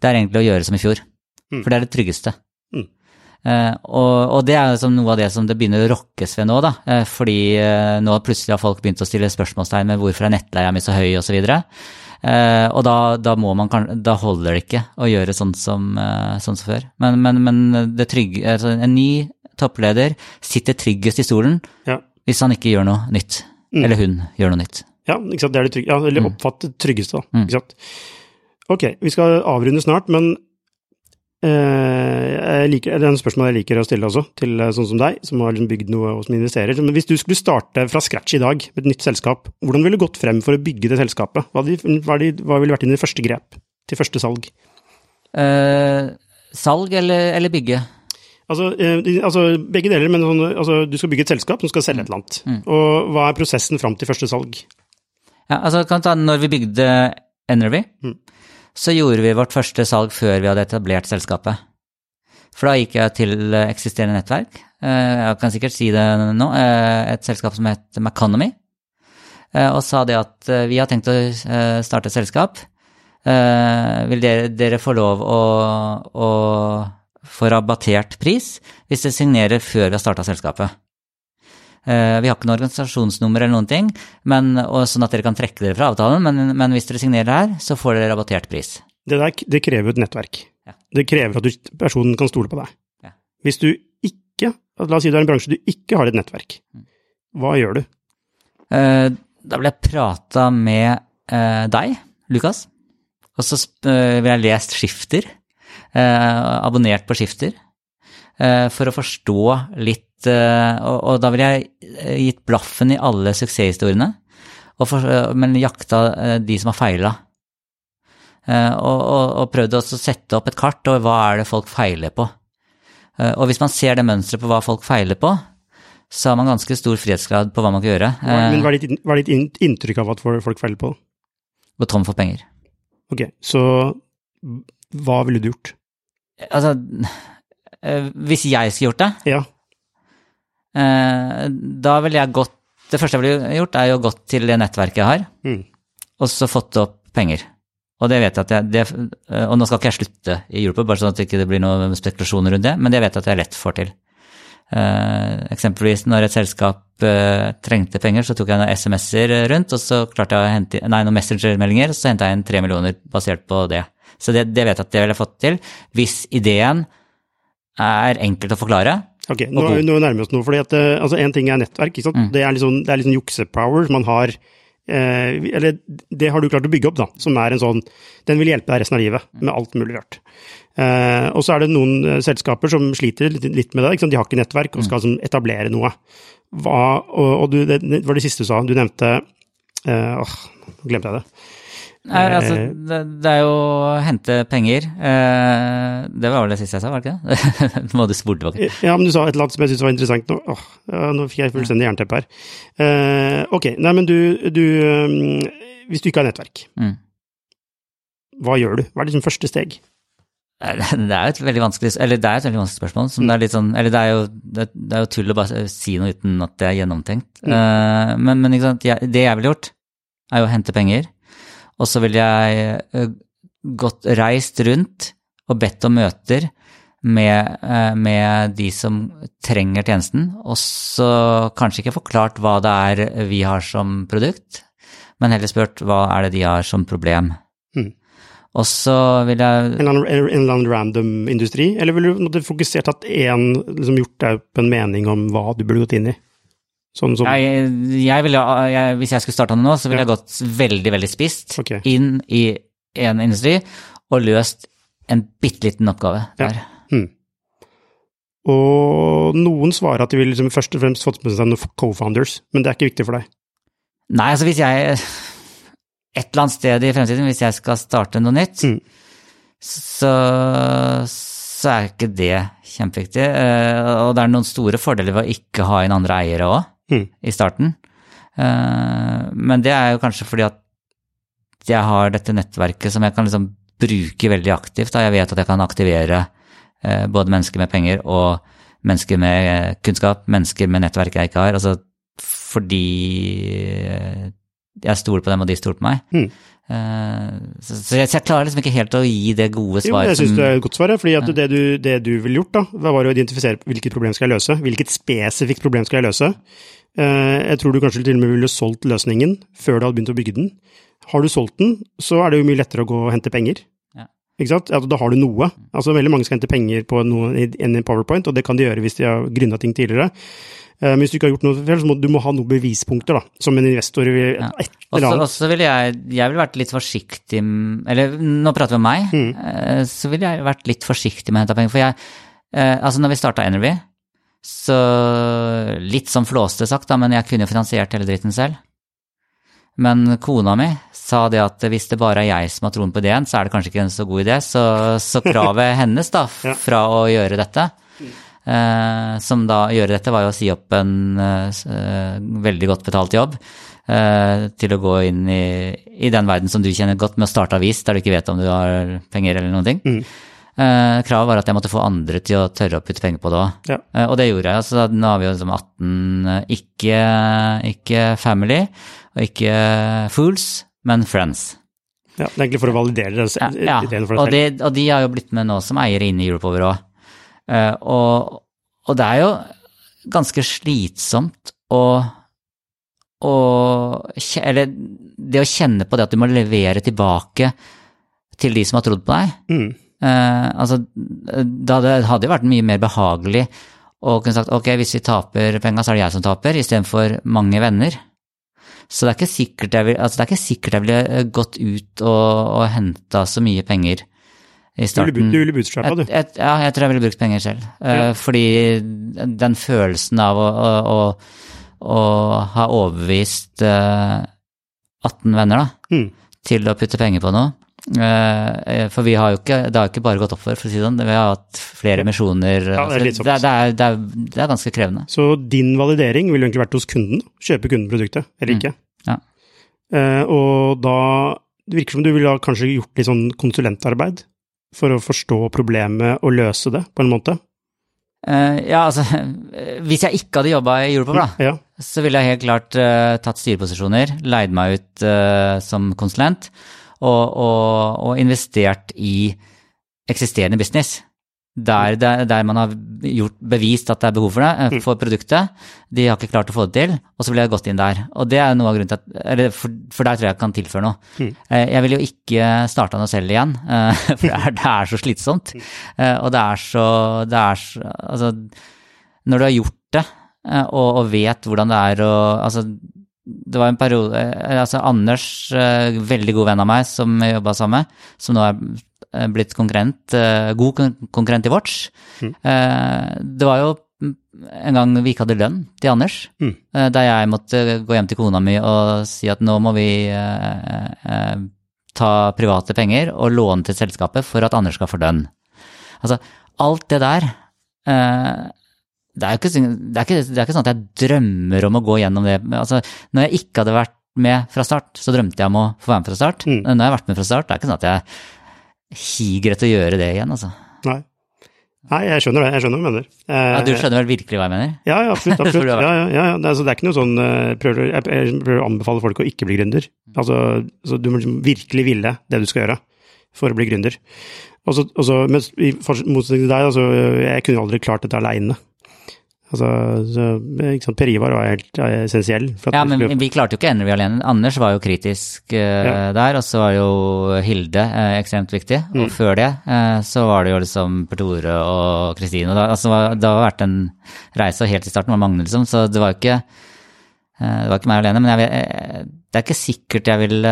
[SPEAKER 2] det er egentlig å gjøre som i fjor. For det er det tryggeste.
[SPEAKER 1] Mm.
[SPEAKER 2] Eh, og, og det er liksom noe av det som det begynner å rokkes ved nå, da. Fordi nå plutselig har folk begynt å stille spørsmålstegn med hvorfor er nettleia mi så høy, osv. Eh, og da, da, må man, da holder det ikke å gjøre sånn som, sånn som før. Men, men, men det trygge, altså en ny toppleder sitter tryggest i stolen
[SPEAKER 1] Ja.
[SPEAKER 2] hvis han ikke gjør noe nytt. Eller hun gjør noe nytt.
[SPEAKER 1] Ja, det er det trygge, ja, eller oppfatt det tryggeste, da.
[SPEAKER 2] Mm.
[SPEAKER 1] Ok, vi skal avrunde snart, men jeg liker, det er en spørsmål jeg liker å stille også, til eh, sånn som deg, som har liksom bygd noe og som investerer. Men hvis du skulle starte fra scratch i dag med et nytt selskap, hvordan ville du gått frem for å bygge det selskapet? Hva, de- hva, de- hva ville vært dine første grep til første salg?
[SPEAKER 2] Eh, salg eller, eller bygge?
[SPEAKER 1] Altså, eh, altså begge deler, men sånn, altså, du skal bygge et selskap som skal selge et eller annet. Og hva er prosessen fram til første salg?
[SPEAKER 2] Ja, altså kan ta når vi bygde Enervy.
[SPEAKER 1] Mm.
[SPEAKER 2] Så gjorde vi vårt første salg før vi hadde etablert selskapet. For da gikk jeg til eksisterende nettverk, eh, jeg kan sikkert si det nå, eh, et selskap som het Maconomy, eh, og sa det at vi har tenkt å starte et selskap. Vil dere, dere få lov å, å få rabattert pris hvis dere signerer før vi har starta selskapet? Eh, Vi har ikke noe organisasjonsnummer eller noen ting, men, sånn at dere kan trekke dere fra avtalen, men, men hvis dere signerer her, så får dere rabattert pris.
[SPEAKER 1] Det der det krever et nettverk.
[SPEAKER 2] Ja.
[SPEAKER 1] Det krever at du, personen kan stole på deg.
[SPEAKER 2] Ja.
[SPEAKER 1] Hvis du ikke, la oss si du er en bransje du ikke har et nettverk,
[SPEAKER 2] Mm.
[SPEAKER 1] hva gjør du?
[SPEAKER 2] Eh, Da vil jeg prata med eh, deg, Lukas, og så vil jeg lest skifter, eh, abonnert på skifter, for å forstå litt, eh, og, da vil jeg eh, gitt blaffen i alle suksesshistoriene, eh, men jakta eh, de som har feila. Eh, og, og, og prøvd å sette opp et kart over hva er det folk feiler på. Eh, og hvis man ser det mønsteret på hva folk feiler på, så har man ganske stor frihetsgrad på hva man kan gjøre. Eh,
[SPEAKER 1] men hva er ditt, hva er ditt inntrykk av at folk feiler på?
[SPEAKER 2] Gå tom for penger.
[SPEAKER 1] Ok, så hva ville du gjort?
[SPEAKER 2] Altså, eh, hvis jeg skulle gjort det,
[SPEAKER 1] Ja,
[SPEAKER 2] eh, da ville jeg gått Det første jeg ville gjort, er jo gått til det nettverket jeg har,
[SPEAKER 1] mm.
[SPEAKER 2] og så fått opp penger. Og det vet jeg at jeg det, eh, Og nå skal ikke jeg slutte i Europol, bare sånn at det ikke blir noen spekulasjoner rundt det, men det vet jeg at jeg lett får til. Uh, eksempelvis når et selskap uh, trengte penger, så tok jeg noen SMS-er rundt, og så klarte jeg å hente Nei, noen Messenger-meldinger, så henta jeg inn tre millioner basert på det. Så det, det vet jeg at det ville jeg fått til, hvis ideen er enkelt å forklare.
[SPEAKER 1] ok, nå, nå nærmer vi oss noe, fordi at eh, altså, en ting er nettverk, ikke sant?
[SPEAKER 2] Mm.
[SPEAKER 1] Det er sånn, det er sånn juksepower man har, eh, eller det har du klart å bygge opp da, som er en sånn, den vil hjelpe deg resten av livet, med alt mulig rart. Eh, og så er det noen eh, selskaper som sliter litt, litt med det, ikke sant? de har ikke nettverk og skal sånn, etablere noe. Hva, og, og du, det, det var det siste du sa, du nevnte, eh, åh, glemte jeg det.
[SPEAKER 2] Nei, altså, det, det er jo å hente penger. Eh, det var vel det siste jeg sa, var det ikke det? Nå må du spole tilbake.
[SPEAKER 1] Ja, men du sa et eller annet som jeg syntes var interessant nå. Åh, nå fikk jeg fullstendig jernteppe her. Eh, ok, nei, men du, du Hvis du ikke har nettverk,
[SPEAKER 2] Mm.
[SPEAKER 1] hva gjør du? Hva er liksom første steg?
[SPEAKER 2] Det er jo et veldig vanskelig, eller det er et veldig vanskelig spørsmål. Som det er litt sånn, eller det er, jo, det, det er jo tull å bare si noe uten at det er gjennomtenkt. Mm. men, men sant, jeg, det jeg ville gjort, er jo å hente penger. Og så ville jeg uh, gått reist rundt og bedt om møter med, uh, med de som trenger tjenesten. Og så kanskje ikke forklart hva det er vi har som produkt, men heller spurt hva er det de har som problem. Og så vil jeg
[SPEAKER 1] En eller annen random industri, eller ville du fokusert at én liksom gjort deg opp en mening om hva du burde gått inn i?
[SPEAKER 2] Sånn som jeg, jeg ville, jeg, Hvis jeg skulle starta noe nå, så ville ja. jeg gått veldig, veldig spist okay. inn i en industri og løst en bitte liten oppgave der. Ja. Hmm.
[SPEAKER 1] Og noen svarer at de vil liksom først og fremst fått med seg noen co-founders, men det er ikke viktig for deg?
[SPEAKER 2] Nei, altså hvis jeg et eller annet sted i fremtiden, hvis jeg skal starte noe nytt, mm. så, så, er ikke det kjempeviktig. Eh, og det er noen store fordeler ved å ikke ha inn andre eiere òg, mm. i starten. Eh, men det er jo kanskje fordi at jeg har dette nettverket som jeg kan liksom bruke veldig aktivt. Da jeg vet at jeg kan aktivere eh, både mennesker med penger og mennesker med kunnskap, mennesker med nettverk jeg ikke har. Altså fordi jeg stoler på dem, og de stoler på meg. Mm. Uh, så, så, jeg, så, jeg, klarer liksom ikke helt å gi det gode svaret.
[SPEAKER 1] Jo, jeg syns det er et godt svar, fordi at ja. det, du, det du ville gjort, da, var å identifisere hvilket problem skal jeg løse. Hvilket spesifikt problem skal jeg løse. Uh, jeg tror du kanskje til og med ville solgt løsningen før du hadde begynt å bygge den. Har du solgt den, så er det jo mye lettere å gå og hente penger. Ja. Ikke sant? Da har du noe. Altså, veldig mange skal hente penger på noe i en PowerPoint, og det kan de gjøre hvis de har grunna ting tidligere. Eh, men hvis du ikke har gjort noe feil, så må du må ha noen bevispunkter, da, som en investor. Ja.
[SPEAKER 2] Og så ville jeg, jeg vil vært litt forsiktig Eller nå prater vi om meg. Mm. Eh, så ville jeg vært litt forsiktig med å hente penger. For jeg, eh, altså når vi starta Energy, så litt som flåste sagt, da, men jeg kunne jo finansiert hele dritten selv. Men kona mi sa det at hvis det bare er jeg som har troen på ideen, så er det kanskje ikke en så god idé. Så, så kravet hennes da, fra å gjøre dette eh, som da gjør dette, var jo å si opp en eh, veldig godt betalt jobb. Eh, til å gå inn i, i, den verden som du kjenner godt, med å starte avis der du ikke vet om du har penger eller noen ting. Mm. Eh, kravet var at jeg måtte få andre til å tørre å putte penger på det òg. Ja. Eh, og det gjorde jeg. Så nå har vi jo liksom 18 eh, ikke, ikke family og ikke fools, men friends.
[SPEAKER 1] Ja, det er egentlig for å validere det.
[SPEAKER 2] Ja, ja. Og, de, og de har jo blitt med nå som eiere inne i Europover òg. Eh, og, og, det er jo ganske slitsomt å, og, Eller det å kjenne på det at du må levere tilbake til de som har trodd på deg. Mm. Eh, altså, det hadde, jo vært mye mer behagelig å kunne sagt ok, hvis vi taper penga, så er det jeg som taper, istedenfor mange venner. Så det er ikke sikkert jeg, ville altså det er ikke sikkert jeg ville gått ut og, og henta så mye penger i starten.
[SPEAKER 1] Du ville bootstrappa, du?
[SPEAKER 2] Et, et, ja, jeg tror jeg ville brukt penger selv. Eh, ja. fordi den følelsen av å, å, å, å ha overbevist 18 eh, venner da, mm. til å putte penger på noe eh, For vi har jo ikke, det har ikke bare gått opp for, å si det sånn. Vi har hatt flere emisjoner. Ja, det, er det, det, det, er, det, er ganske krevende.
[SPEAKER 1] Så din validering ville egentlig vært hos kunden? Kjøpe kundeproduktet, eller ikke? Mm. Ja. og da det virker som du ville kanskje gjort litt sånn konsulentarbeid? For å forstå problemet og løse det, på en måte?
[SPEAKER 2] Uh, ja, altså Hvis jeg ikke hadde jobba i Europol, da, ja. så ville jeg helt klart uh, tatt styreposisjoner, leid meg ut uh, som konsulent og, og, og, investert i eksisterende business. Der, det, der, man har gjort, bevist at det er behov for det, mm. for produktet. De har ikke klart å få det til, og så ville jeg gått inn der. Og det er noe av grunnen til at, eller for, for der tror jeg jeg kan tilføre noe. Mm. Eh, jeg vil jo ikke starte noe selv igjen, eh, for det er, det er så slitsomt. Mm. Eh, og det er så, det er så Altså, når du har gjort det, og, og vet hvordan det er å Altså, det var en periode altså Anders, veldig god venn av meg som jeg jobba sammen med, som nå er Eh, blitt konkurrent, eh, god konkurrent i Watch. Mm. Eh, det var jo en gang vi ikke hadde lønn til Anders, mm. der jeg måtte gå hjem til kona mi og si at nå må vi ta private penger og låne til selskapet for at Anders skal få lønn. Altså, alt det der det er, ikke, det, er ikke, det er ikke sånn at jeg drømmer om å gå gjennom det. Altså, når jeg ikke hadde vært med fra start, så drømte jeg om å få være med fra start. Mm. Når jeg har vært med fra start, det er ikke sånn at jeg higer etter å gjøre det igjen, altså.
[SPEAKER 1] Nei. Nei, jeg skjønner det. Jeg skjønner hva du mener. Eh,
[SPEAKER 2] Ja, du skjønner vel virkelig hva jeg mener?
[SPEAKER 1] Ja, ja, absolutt. Absolutt. Ja, ja, ja, ja. Det, altså, det er ikke noe sånn eh, prøver, Jeg jeg prøver å anbefale folk å ikke bli gründer. Altså, så du må liksom virkelig ville det du skal gjøre for å bli gründer. Og så, men i motsetning til deg, altså, jeg kunne jo aldri klart dette aleine. Altså, så, ikke sant, Per Ivar var helt essensiell.
[SPEAKER 2] Ja, men
[SPEAKER 1] skulle-
[SPEAKER 2] vi klarte jo ikke Energy alene. Anders var jo kritisk uh,
[SPEAKER 1] Ja.
[SPEAKER 2] der, og så var jo Hilde uh, ekstremt viktig.
[SPEAKER 1] Mm.
[SPEAKER 2] Og før det uh, så var det jo liksom Per Tore og Kristine. Altså, det har vært en reise, og helt i starten var Magne, liksom, så det var jo ikke det var ikke meg alene, men jeg, det er ikke sikkert jeg vil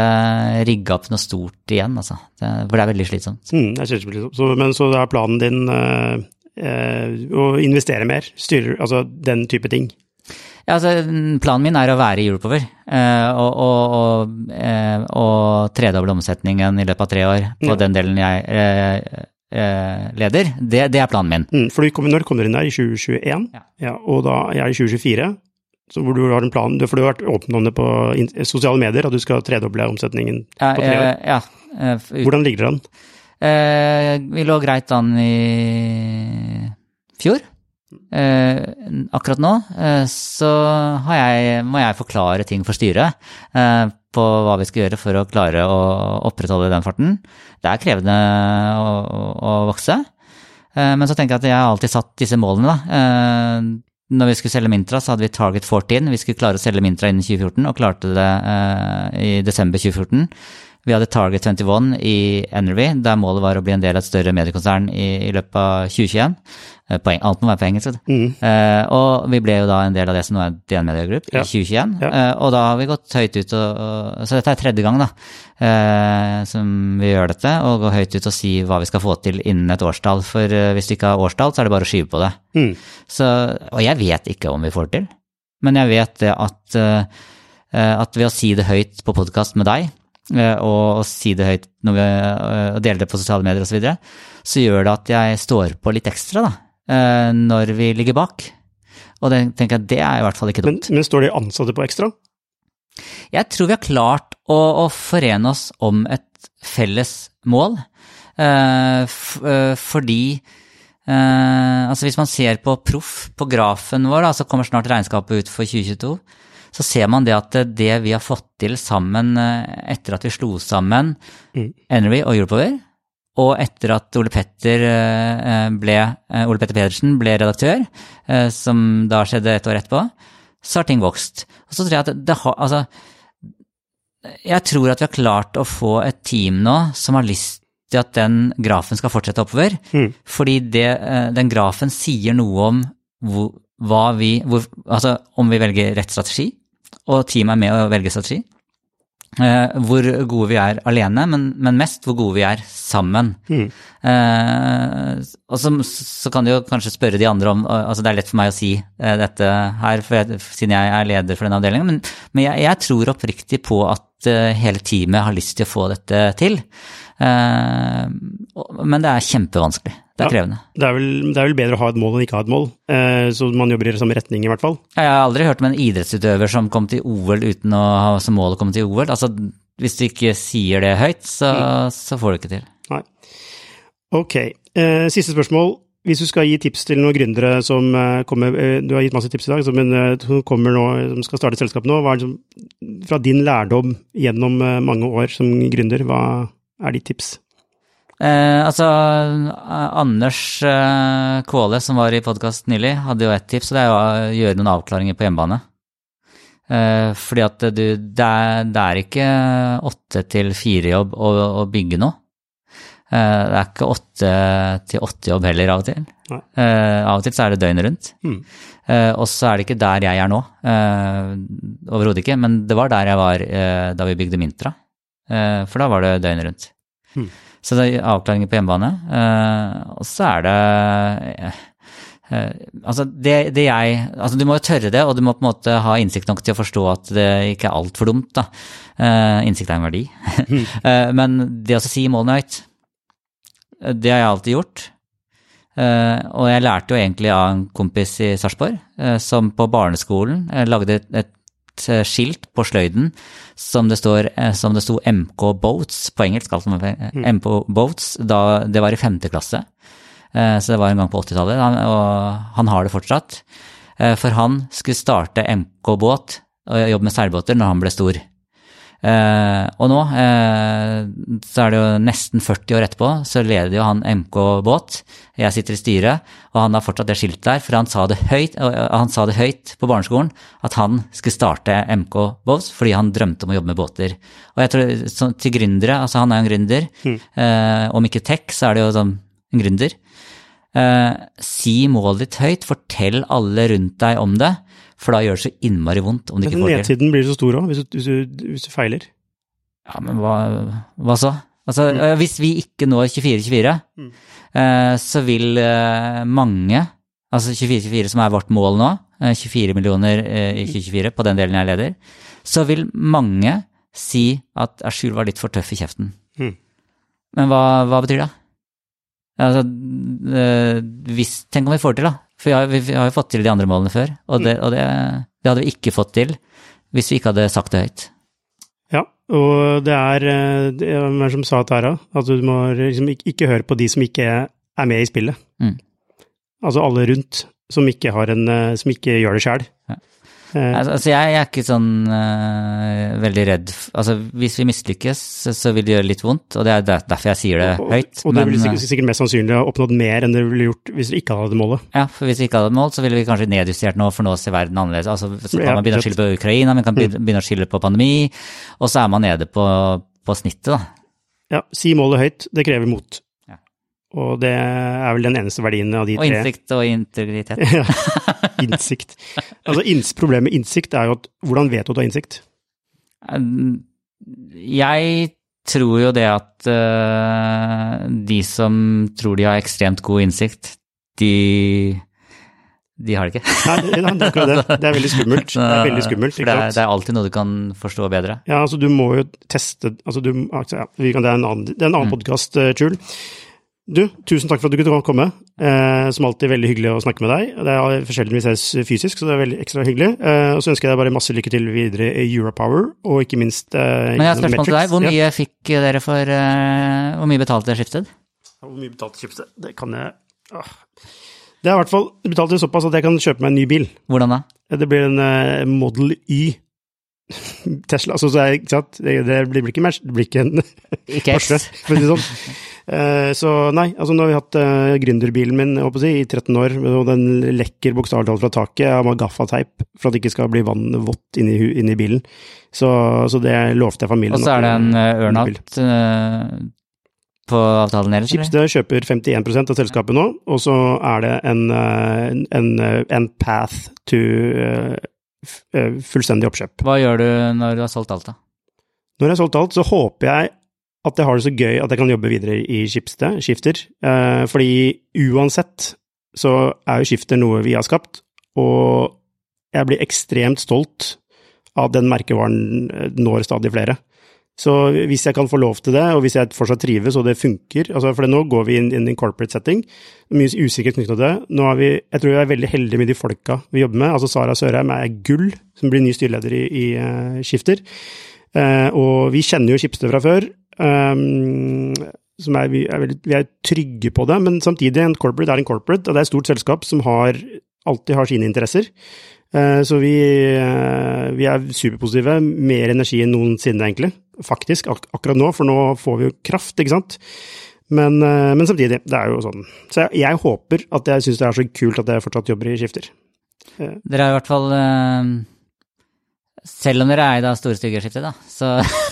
[SPEAKER 2] rigge opp noe stort igjen, altså. Det, for det er veldig slitsomt.
[SPEAKER 1] Mm, jeg synes det er sånn. så, men så er planen din eh, å investere mer? Styre, altså den type ting?
[SPEAKER 2] Ja, altså, planen min er å være i Europower eh, og, og, og, eh, og tredoble omsetningen i løpet av tre år på
[SPEAKER 1] Ja.
[SPEAKER 2] den delen jeg leder. Det, det er planen min.
[SPEAKER 1] Mm, for du kom, når kom dere inn der? I 2021?
[SPEAKER 2] Ja.
[SPEAKER 1] og da er det i 2024, så hvor du har en plan For du har vært åpen om det på sosiale medier, at du skal tredoble omsetningen på tre år.
[SPEAKER 2] Ja, ja, ut-
[SPEAKER 1] Hvordan ligger det an?
[SPEAKER 2] Eh, vi lå greit an i fjor. Eh, akkurat nå eh, så jeg, må jeg forklare ting for styret eh, på hva vi skal gjøre for å klare å opprettholde den farten. Det er krevende å, å, å vokse, eh, men så tenker jeg at jeg har alltid satt disse målene. Da. Eh, når vi skulle selge Mintra, så hadde vi Target 14. Vi skulle klare å selge Mintra innen 2014, og klarte det i desember 2014. Vi hadde Target 21 i Energy, der målet var å bli en del av et større mediekonsern i, i løpet av 2021. Poeng, alt må være på engelsk.
[SPEAKER 1] Mm.
[SPEAKER 2] Uh, og vi ble jo da en del av det som nå er DN Media Group
[SPEAKER 1] Ja.
[SPEAKER 2] i 2021.
[SPEAKER 1] Ja.
[SPEAKER 2] Uh, og da har vi gått høyt ut, og, og, så dette er tredje gang da, uh, som vi gjør dette, og gå høyt ut og si hva vi skal få til innen et årstall. For eh, hvis du ikke har årstall, så er det bare å skyve på det.
[SPEAKER 1] Mm.
[SPEAKER 2] Så, og jeg vet ikke om vi får det til, men jeg vet det at, eh, at ved å si det høyt på podkast med deg, eh, og, og si det høyt når vi, eh, og dele det på sosiale medier osv., så, videre, så gjør det at jeg står på litt ekstra da, eh, når vi ligger bak. Og det tenker jeg, det er i hvert fall ikke
[SPEAKER 1] Men, men står de ansatte på ekstra?
[SPEAKER 2] Jeg tror vi har klart å, å forene oss om et felles mål, eh, f, eh, fordi eh, altså hvis man ser på proff på grafen vår, da, så kommer snart regnskapet ut for 2022, så ser man det at det vi har fått til sammen eh, etter at vi slo sammen
[SPEAKER 1] Mm.
[SPEAKER 2] Enery og Europower, og etter at Ole Petter, eh, ble, eh, Ole Petter Pedersen ble redaktør, eh, som da skjedde et år etterpå, så har ting vokst. Og så tror jeg at det har Altså, jeg tror at vi har klart å få et team nå som har lyst til at den grafen skal fortsette oppover.
[SPEAKER 1] Mm.
[SPEAKER 2] Fordi det, eh, den grafen sier noe om hvor, hva vi hvor, Altså om vi velger rett strategi, og teamet er med å velge strategi. Eh, hvor gode vi er alene, men, men mest hvor gode vi er sammen.
[SPEAKER 1] Mm.
[SPEAKER 2] Eh, og så, så kan du jo kanskje spørre de andre om altså Det er lett for meg å si eh, dette her, jeg, siden jeg er leder for den avdelingen, men, men jeg, jeg tror oppriktig på at eh, hele teamet har lyst til å få dette til. Eh, men det er kjempevanskelig. Det er
[SPEAKER 1] Ja.
[SPEAKER 2] krevende.
[SPEAKER 1] Det er, vel, det er vel bedre å ha et mål enn ikke ha et mål, eh, så man jobber i samme retning i hvert fall.
[SPEAKER 2] Jeg har aldri hørt om en idrettsutøver som kom til OL uten å ha som mål å komme til OL. Altså, hvis du ikke sier det høyt, så, så får du ikke til.
[SPEAKER 1] Nei. Ok, eh, siste spørsmål. Hvis du skal gi tips til noen gründere som kommer Du har gitt masse tips i dag, men som kommer nå, som skal starte et selskap nå. Hva er det som, fra din lærdom gjennom mange år som gründer, hva er ditt tips?
[SPEAKER 2] Eh, altså, eh, Anders eh, Kvåle, som var i podkast nylig, hadde jo ett tips, og det er å gjøre noen avklaringer på hjemmebane. Eh, fordi at du, det er, det er ikke åtte til fire-jobb å, å bygge noe. Eh, det er ikke åtte til åtte-jobb heller av og til. Eh, av og til så er det døgnet rundt.
[SPEAKER 1] Mm.
[SPEAKER 2] Eh, og så er det ikke der jeg er nå, overhodet ikke, men det var der jeg var eh, da vi bygde Mintra. Eh, for da var det døgnet rundt.
[SPEAKER 1] Mm.
[SPEAKER 2] Så det er avklaringer på hjemmebane. eh, og så er det eh, Altså, det, det jeg Altså, du må jo tørre det, og du må på en måte ha innsikt nok til å forstå at det ikke er altfor dumt, da. Innsikt er en verdi. Mm. men det å si målene høyt, det har jeg alltid gjort. Uh, og jeg lærte jo egentlig av en kompis i Sarpsborg, uh, som på barneskolen uh, lagde et, et skilt på sløyden som det, står, eh, som det sto MK Boats på engelsk, altså MK Boats, da det var i femte klasse. Eh, Så det var en gang på 80-tallet, og han har det fortsatt. Eh, For han skulle starte MK Båt og jobbe med seilbåter når han ble stor. Eh, og nå, eh, så er det jo nesten 40 år etterpå, så leder jo han MK Båt. Jeg sitter i styret, og han har fortsatt det skiltet der, for han sa det høyt, han sa det høyt på barneskolen at han skulle starte MK Boats fordi han drømte om å jobbe med båter. Og jeg tror så, til gründere, altså han er jo en gründer, eh, om ikke tech, så er det jo sånn en gründer. Eh, si målet ditt høyt, fortell alle rundt deg om det, for da gjør det så innmari vondt om du ikke får det til.
[SPEAKER 1] nedsiden blir så stor òg, hvis, hvis, hvis du feiler.
[SPEAKER 2] Ja, men hva, hva så? Altså, mm. Hvis vi ikke når 24-24,
[SPEAKER 1] Mm.
[SPEAKER 2] eh, så vil eh, mange, altså 24-24 som er vårt mål nå, eh, 24 millioner eh, i 2024 på den delen jeg leder, så vil mange si at Ashul var litt for tøff i kjeften.
[SPEAKER 1] Mm.
[SPEAKER 2] Men hva, hva betyr det? Altså, eh, hvis, tenk om vi får det til, da. For vi har, vi, vi har jo fått til de andre målene før, og, det, og det, det hadde vi ikke fått til hvis vi ikke hadde sagt det høyt.
[SPEAKER 1] Ja, og det er eh, hvem som sa dette her? At du må liksom ikke, ikke høre på de som ikke er med i spillet.
[SPEAKER 2] Mm.
[SPEAKER 1] Altså alle rundt som ikke, har en, eh, som ikke gjør det sjøl.
[SPEAKER 2] Ja. Altså, altså jeg, er ikke sånn uh, veldig redd Altså, hvis vi mislykkes, så, vil det gjøre litt vondt, og det er derfor jeg sier det høyt.
[SPEAKER 1] Og det
[SPEAKER 2] men,
[SPEAKER 1] ville
[SPEAKER 2] eh,
[SPEAKER 1] sikkert, sikkert mest sannsynlig ha oppnådd mer enn det ville gjort hvis du ikke hadde målet.
[SPEAKER 2] ja, for hvis vi ikke hadde mål, så ville vi kanskje nedjustert nå, for nå ser verden annerledes. Altså, så kan man begynne å skylde på Ukraina, man kan begynne begynne å skylde på pandemi, og så er man nede på, på snittet, da.
[SPEAKER 1] Ja, si målet høyt, det krever mot.
[SPEAKER 2] Ja.
[SPEAKER 1] Og det er vel den eneste verdien av de
[SPEAKER 2] Og
[SPEAKER 1] tre.
[SPEAKER 2] innsikt og integritet.
[SPEAKER 1] Ja, innsikt. Altså, inns, problemet med innsikt er jo at hvordan vet du at du har innsikt?
[SPEAKER 2] Jeg tror jo det at uh, de som tror de har ekstremt god innsikt, de, de har det ikke.
[SPEAKER 1] Nei, det, det det. Er veldig skummelt. Det er veldig skummelt, ikke
[SPEAKER 2] det er, det er alltid noe du kan forstå bedre.
[SPEAKER 1] Ja, altså du må jo teste altså, du, altså, ja, kan, Det er en annen, det er en annen
[SPEAKER 2] Mm.
[SPEAKER 1] podkast, Chul. Du, tusen takk for at du kunne komme. Eh, som alltid veldig hyggelig å snakke med deg. Det er forskjellig vi ses fysisk, så det er veldig ekstra hyggelig. Eh, og så ønsker jeg deg bare masse lykke til videre i Europower, og ikke minst eh,
[SPEAKER 2] Men jeg har et spørsmål til deg. Hvor
[SPEAKER 1] mye
[SPEAKER 2] mye fikk dere for eh, Hvor mye betalte dere skiftet?
[SPEAKER 1] Hvor mye betalte skiftet? Det kan jeg Åh. Det er i hvert fall betalt såpass at jeg kan kjøpe meg en ny bil.
[SPEAKER 2] Hvordan da?
[SPEAKER 1] Det blir en eh, Model Y. Tesla, altså, så er, ikke sant? Det, det blir ikke det blir ikke en
[SPEAKER 2] Ikke X?
[SPEAKER 1] for å si det sånn. Eh, så nei, altså nå har vi hatt uh, gründerbilen min jeg håper å si, i 13 år, og den lekker bokstavelig talt fra taket. Jeg har med gaffateip for at det ikke skal bli vann vått inni, inni bilen. Så, så det lovte jeg familien.
[SPEAKER 2] Og så er det en eh, på avtalen deres?
[SPEAKER 1] Schibsted kjøper 51% av selskapet nå, og så er det en, eh, en, eh, en path to eh, eh, fullstendig oppkjøp.
[SPEAKER 2] Hva gjør du når du har solgt alt, da?
[SPEAKER 1] Når jeg har solgt alt, så håper jeg at jeg har det så gøy at jeg kan jobbe videre i skipste, Skifter. Eh, fordi uansett så er jo Skifter noe vi har skapt, og jeg blir ekstremt stolt av at den merkevaren eh, når stadig flere. Så hvis jeg kan få lov til det, og hvis jeg fortsatt trives og det funker altså For nå går vi inn, i en corporate setting, mye usikkerhet knyttet til det. Nå er vi, jeg tror vi er veldig heldige med de folka vi jobber med. Altså Sara Sørheim er gull, som blir ny styreleder i, i eh, Skifter. Eh, og vi kjenner jo Skipsted fra før. Som er, vi, er veldig, vi er trygge på det, men samtidig, en corporate er en corporate, og det er et stort selskap som har, alltid har sine interesser. Uh, så vi, uh, vi er superpositive. Mer energi enn noensinne, egentlig. Faktisk, ak akkurat nå, for nå får vi jo kraft, ikke sant. Men, uh, men samtidig, det er jo sånn. Så jeg, jeg håper at jeg syns det er så kult at jeg fortsatt jobber i Skifter.
[SPEAKER 2] Dere er i hvert fall eh, Selv om dere er i det store styggerskiftet, da, så,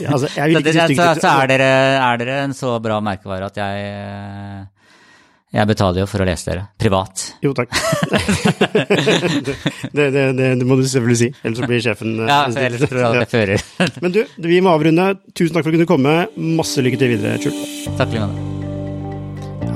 [SPEAKER 1] Ja, altså,
[SPEAKER 2] så, dere, så, så er, dere, er dere en så bra merkevare at jeg eh, Jeg betaler jo for å lese dere. Privat.
[SPEAKER 1] Jo, takk. det, det, det, det må du selvfølgelig si, ellers blir sjefen eh,
[SPEAKER 2] Ja, ellers tror jeg at jeg fører.
[SPEAKER 1] Men du, vi må avrunde. Tusen takk for at du kunne komme. Masse lykke til videre, Chul.
[SPEAKER 2] Takk, Limane.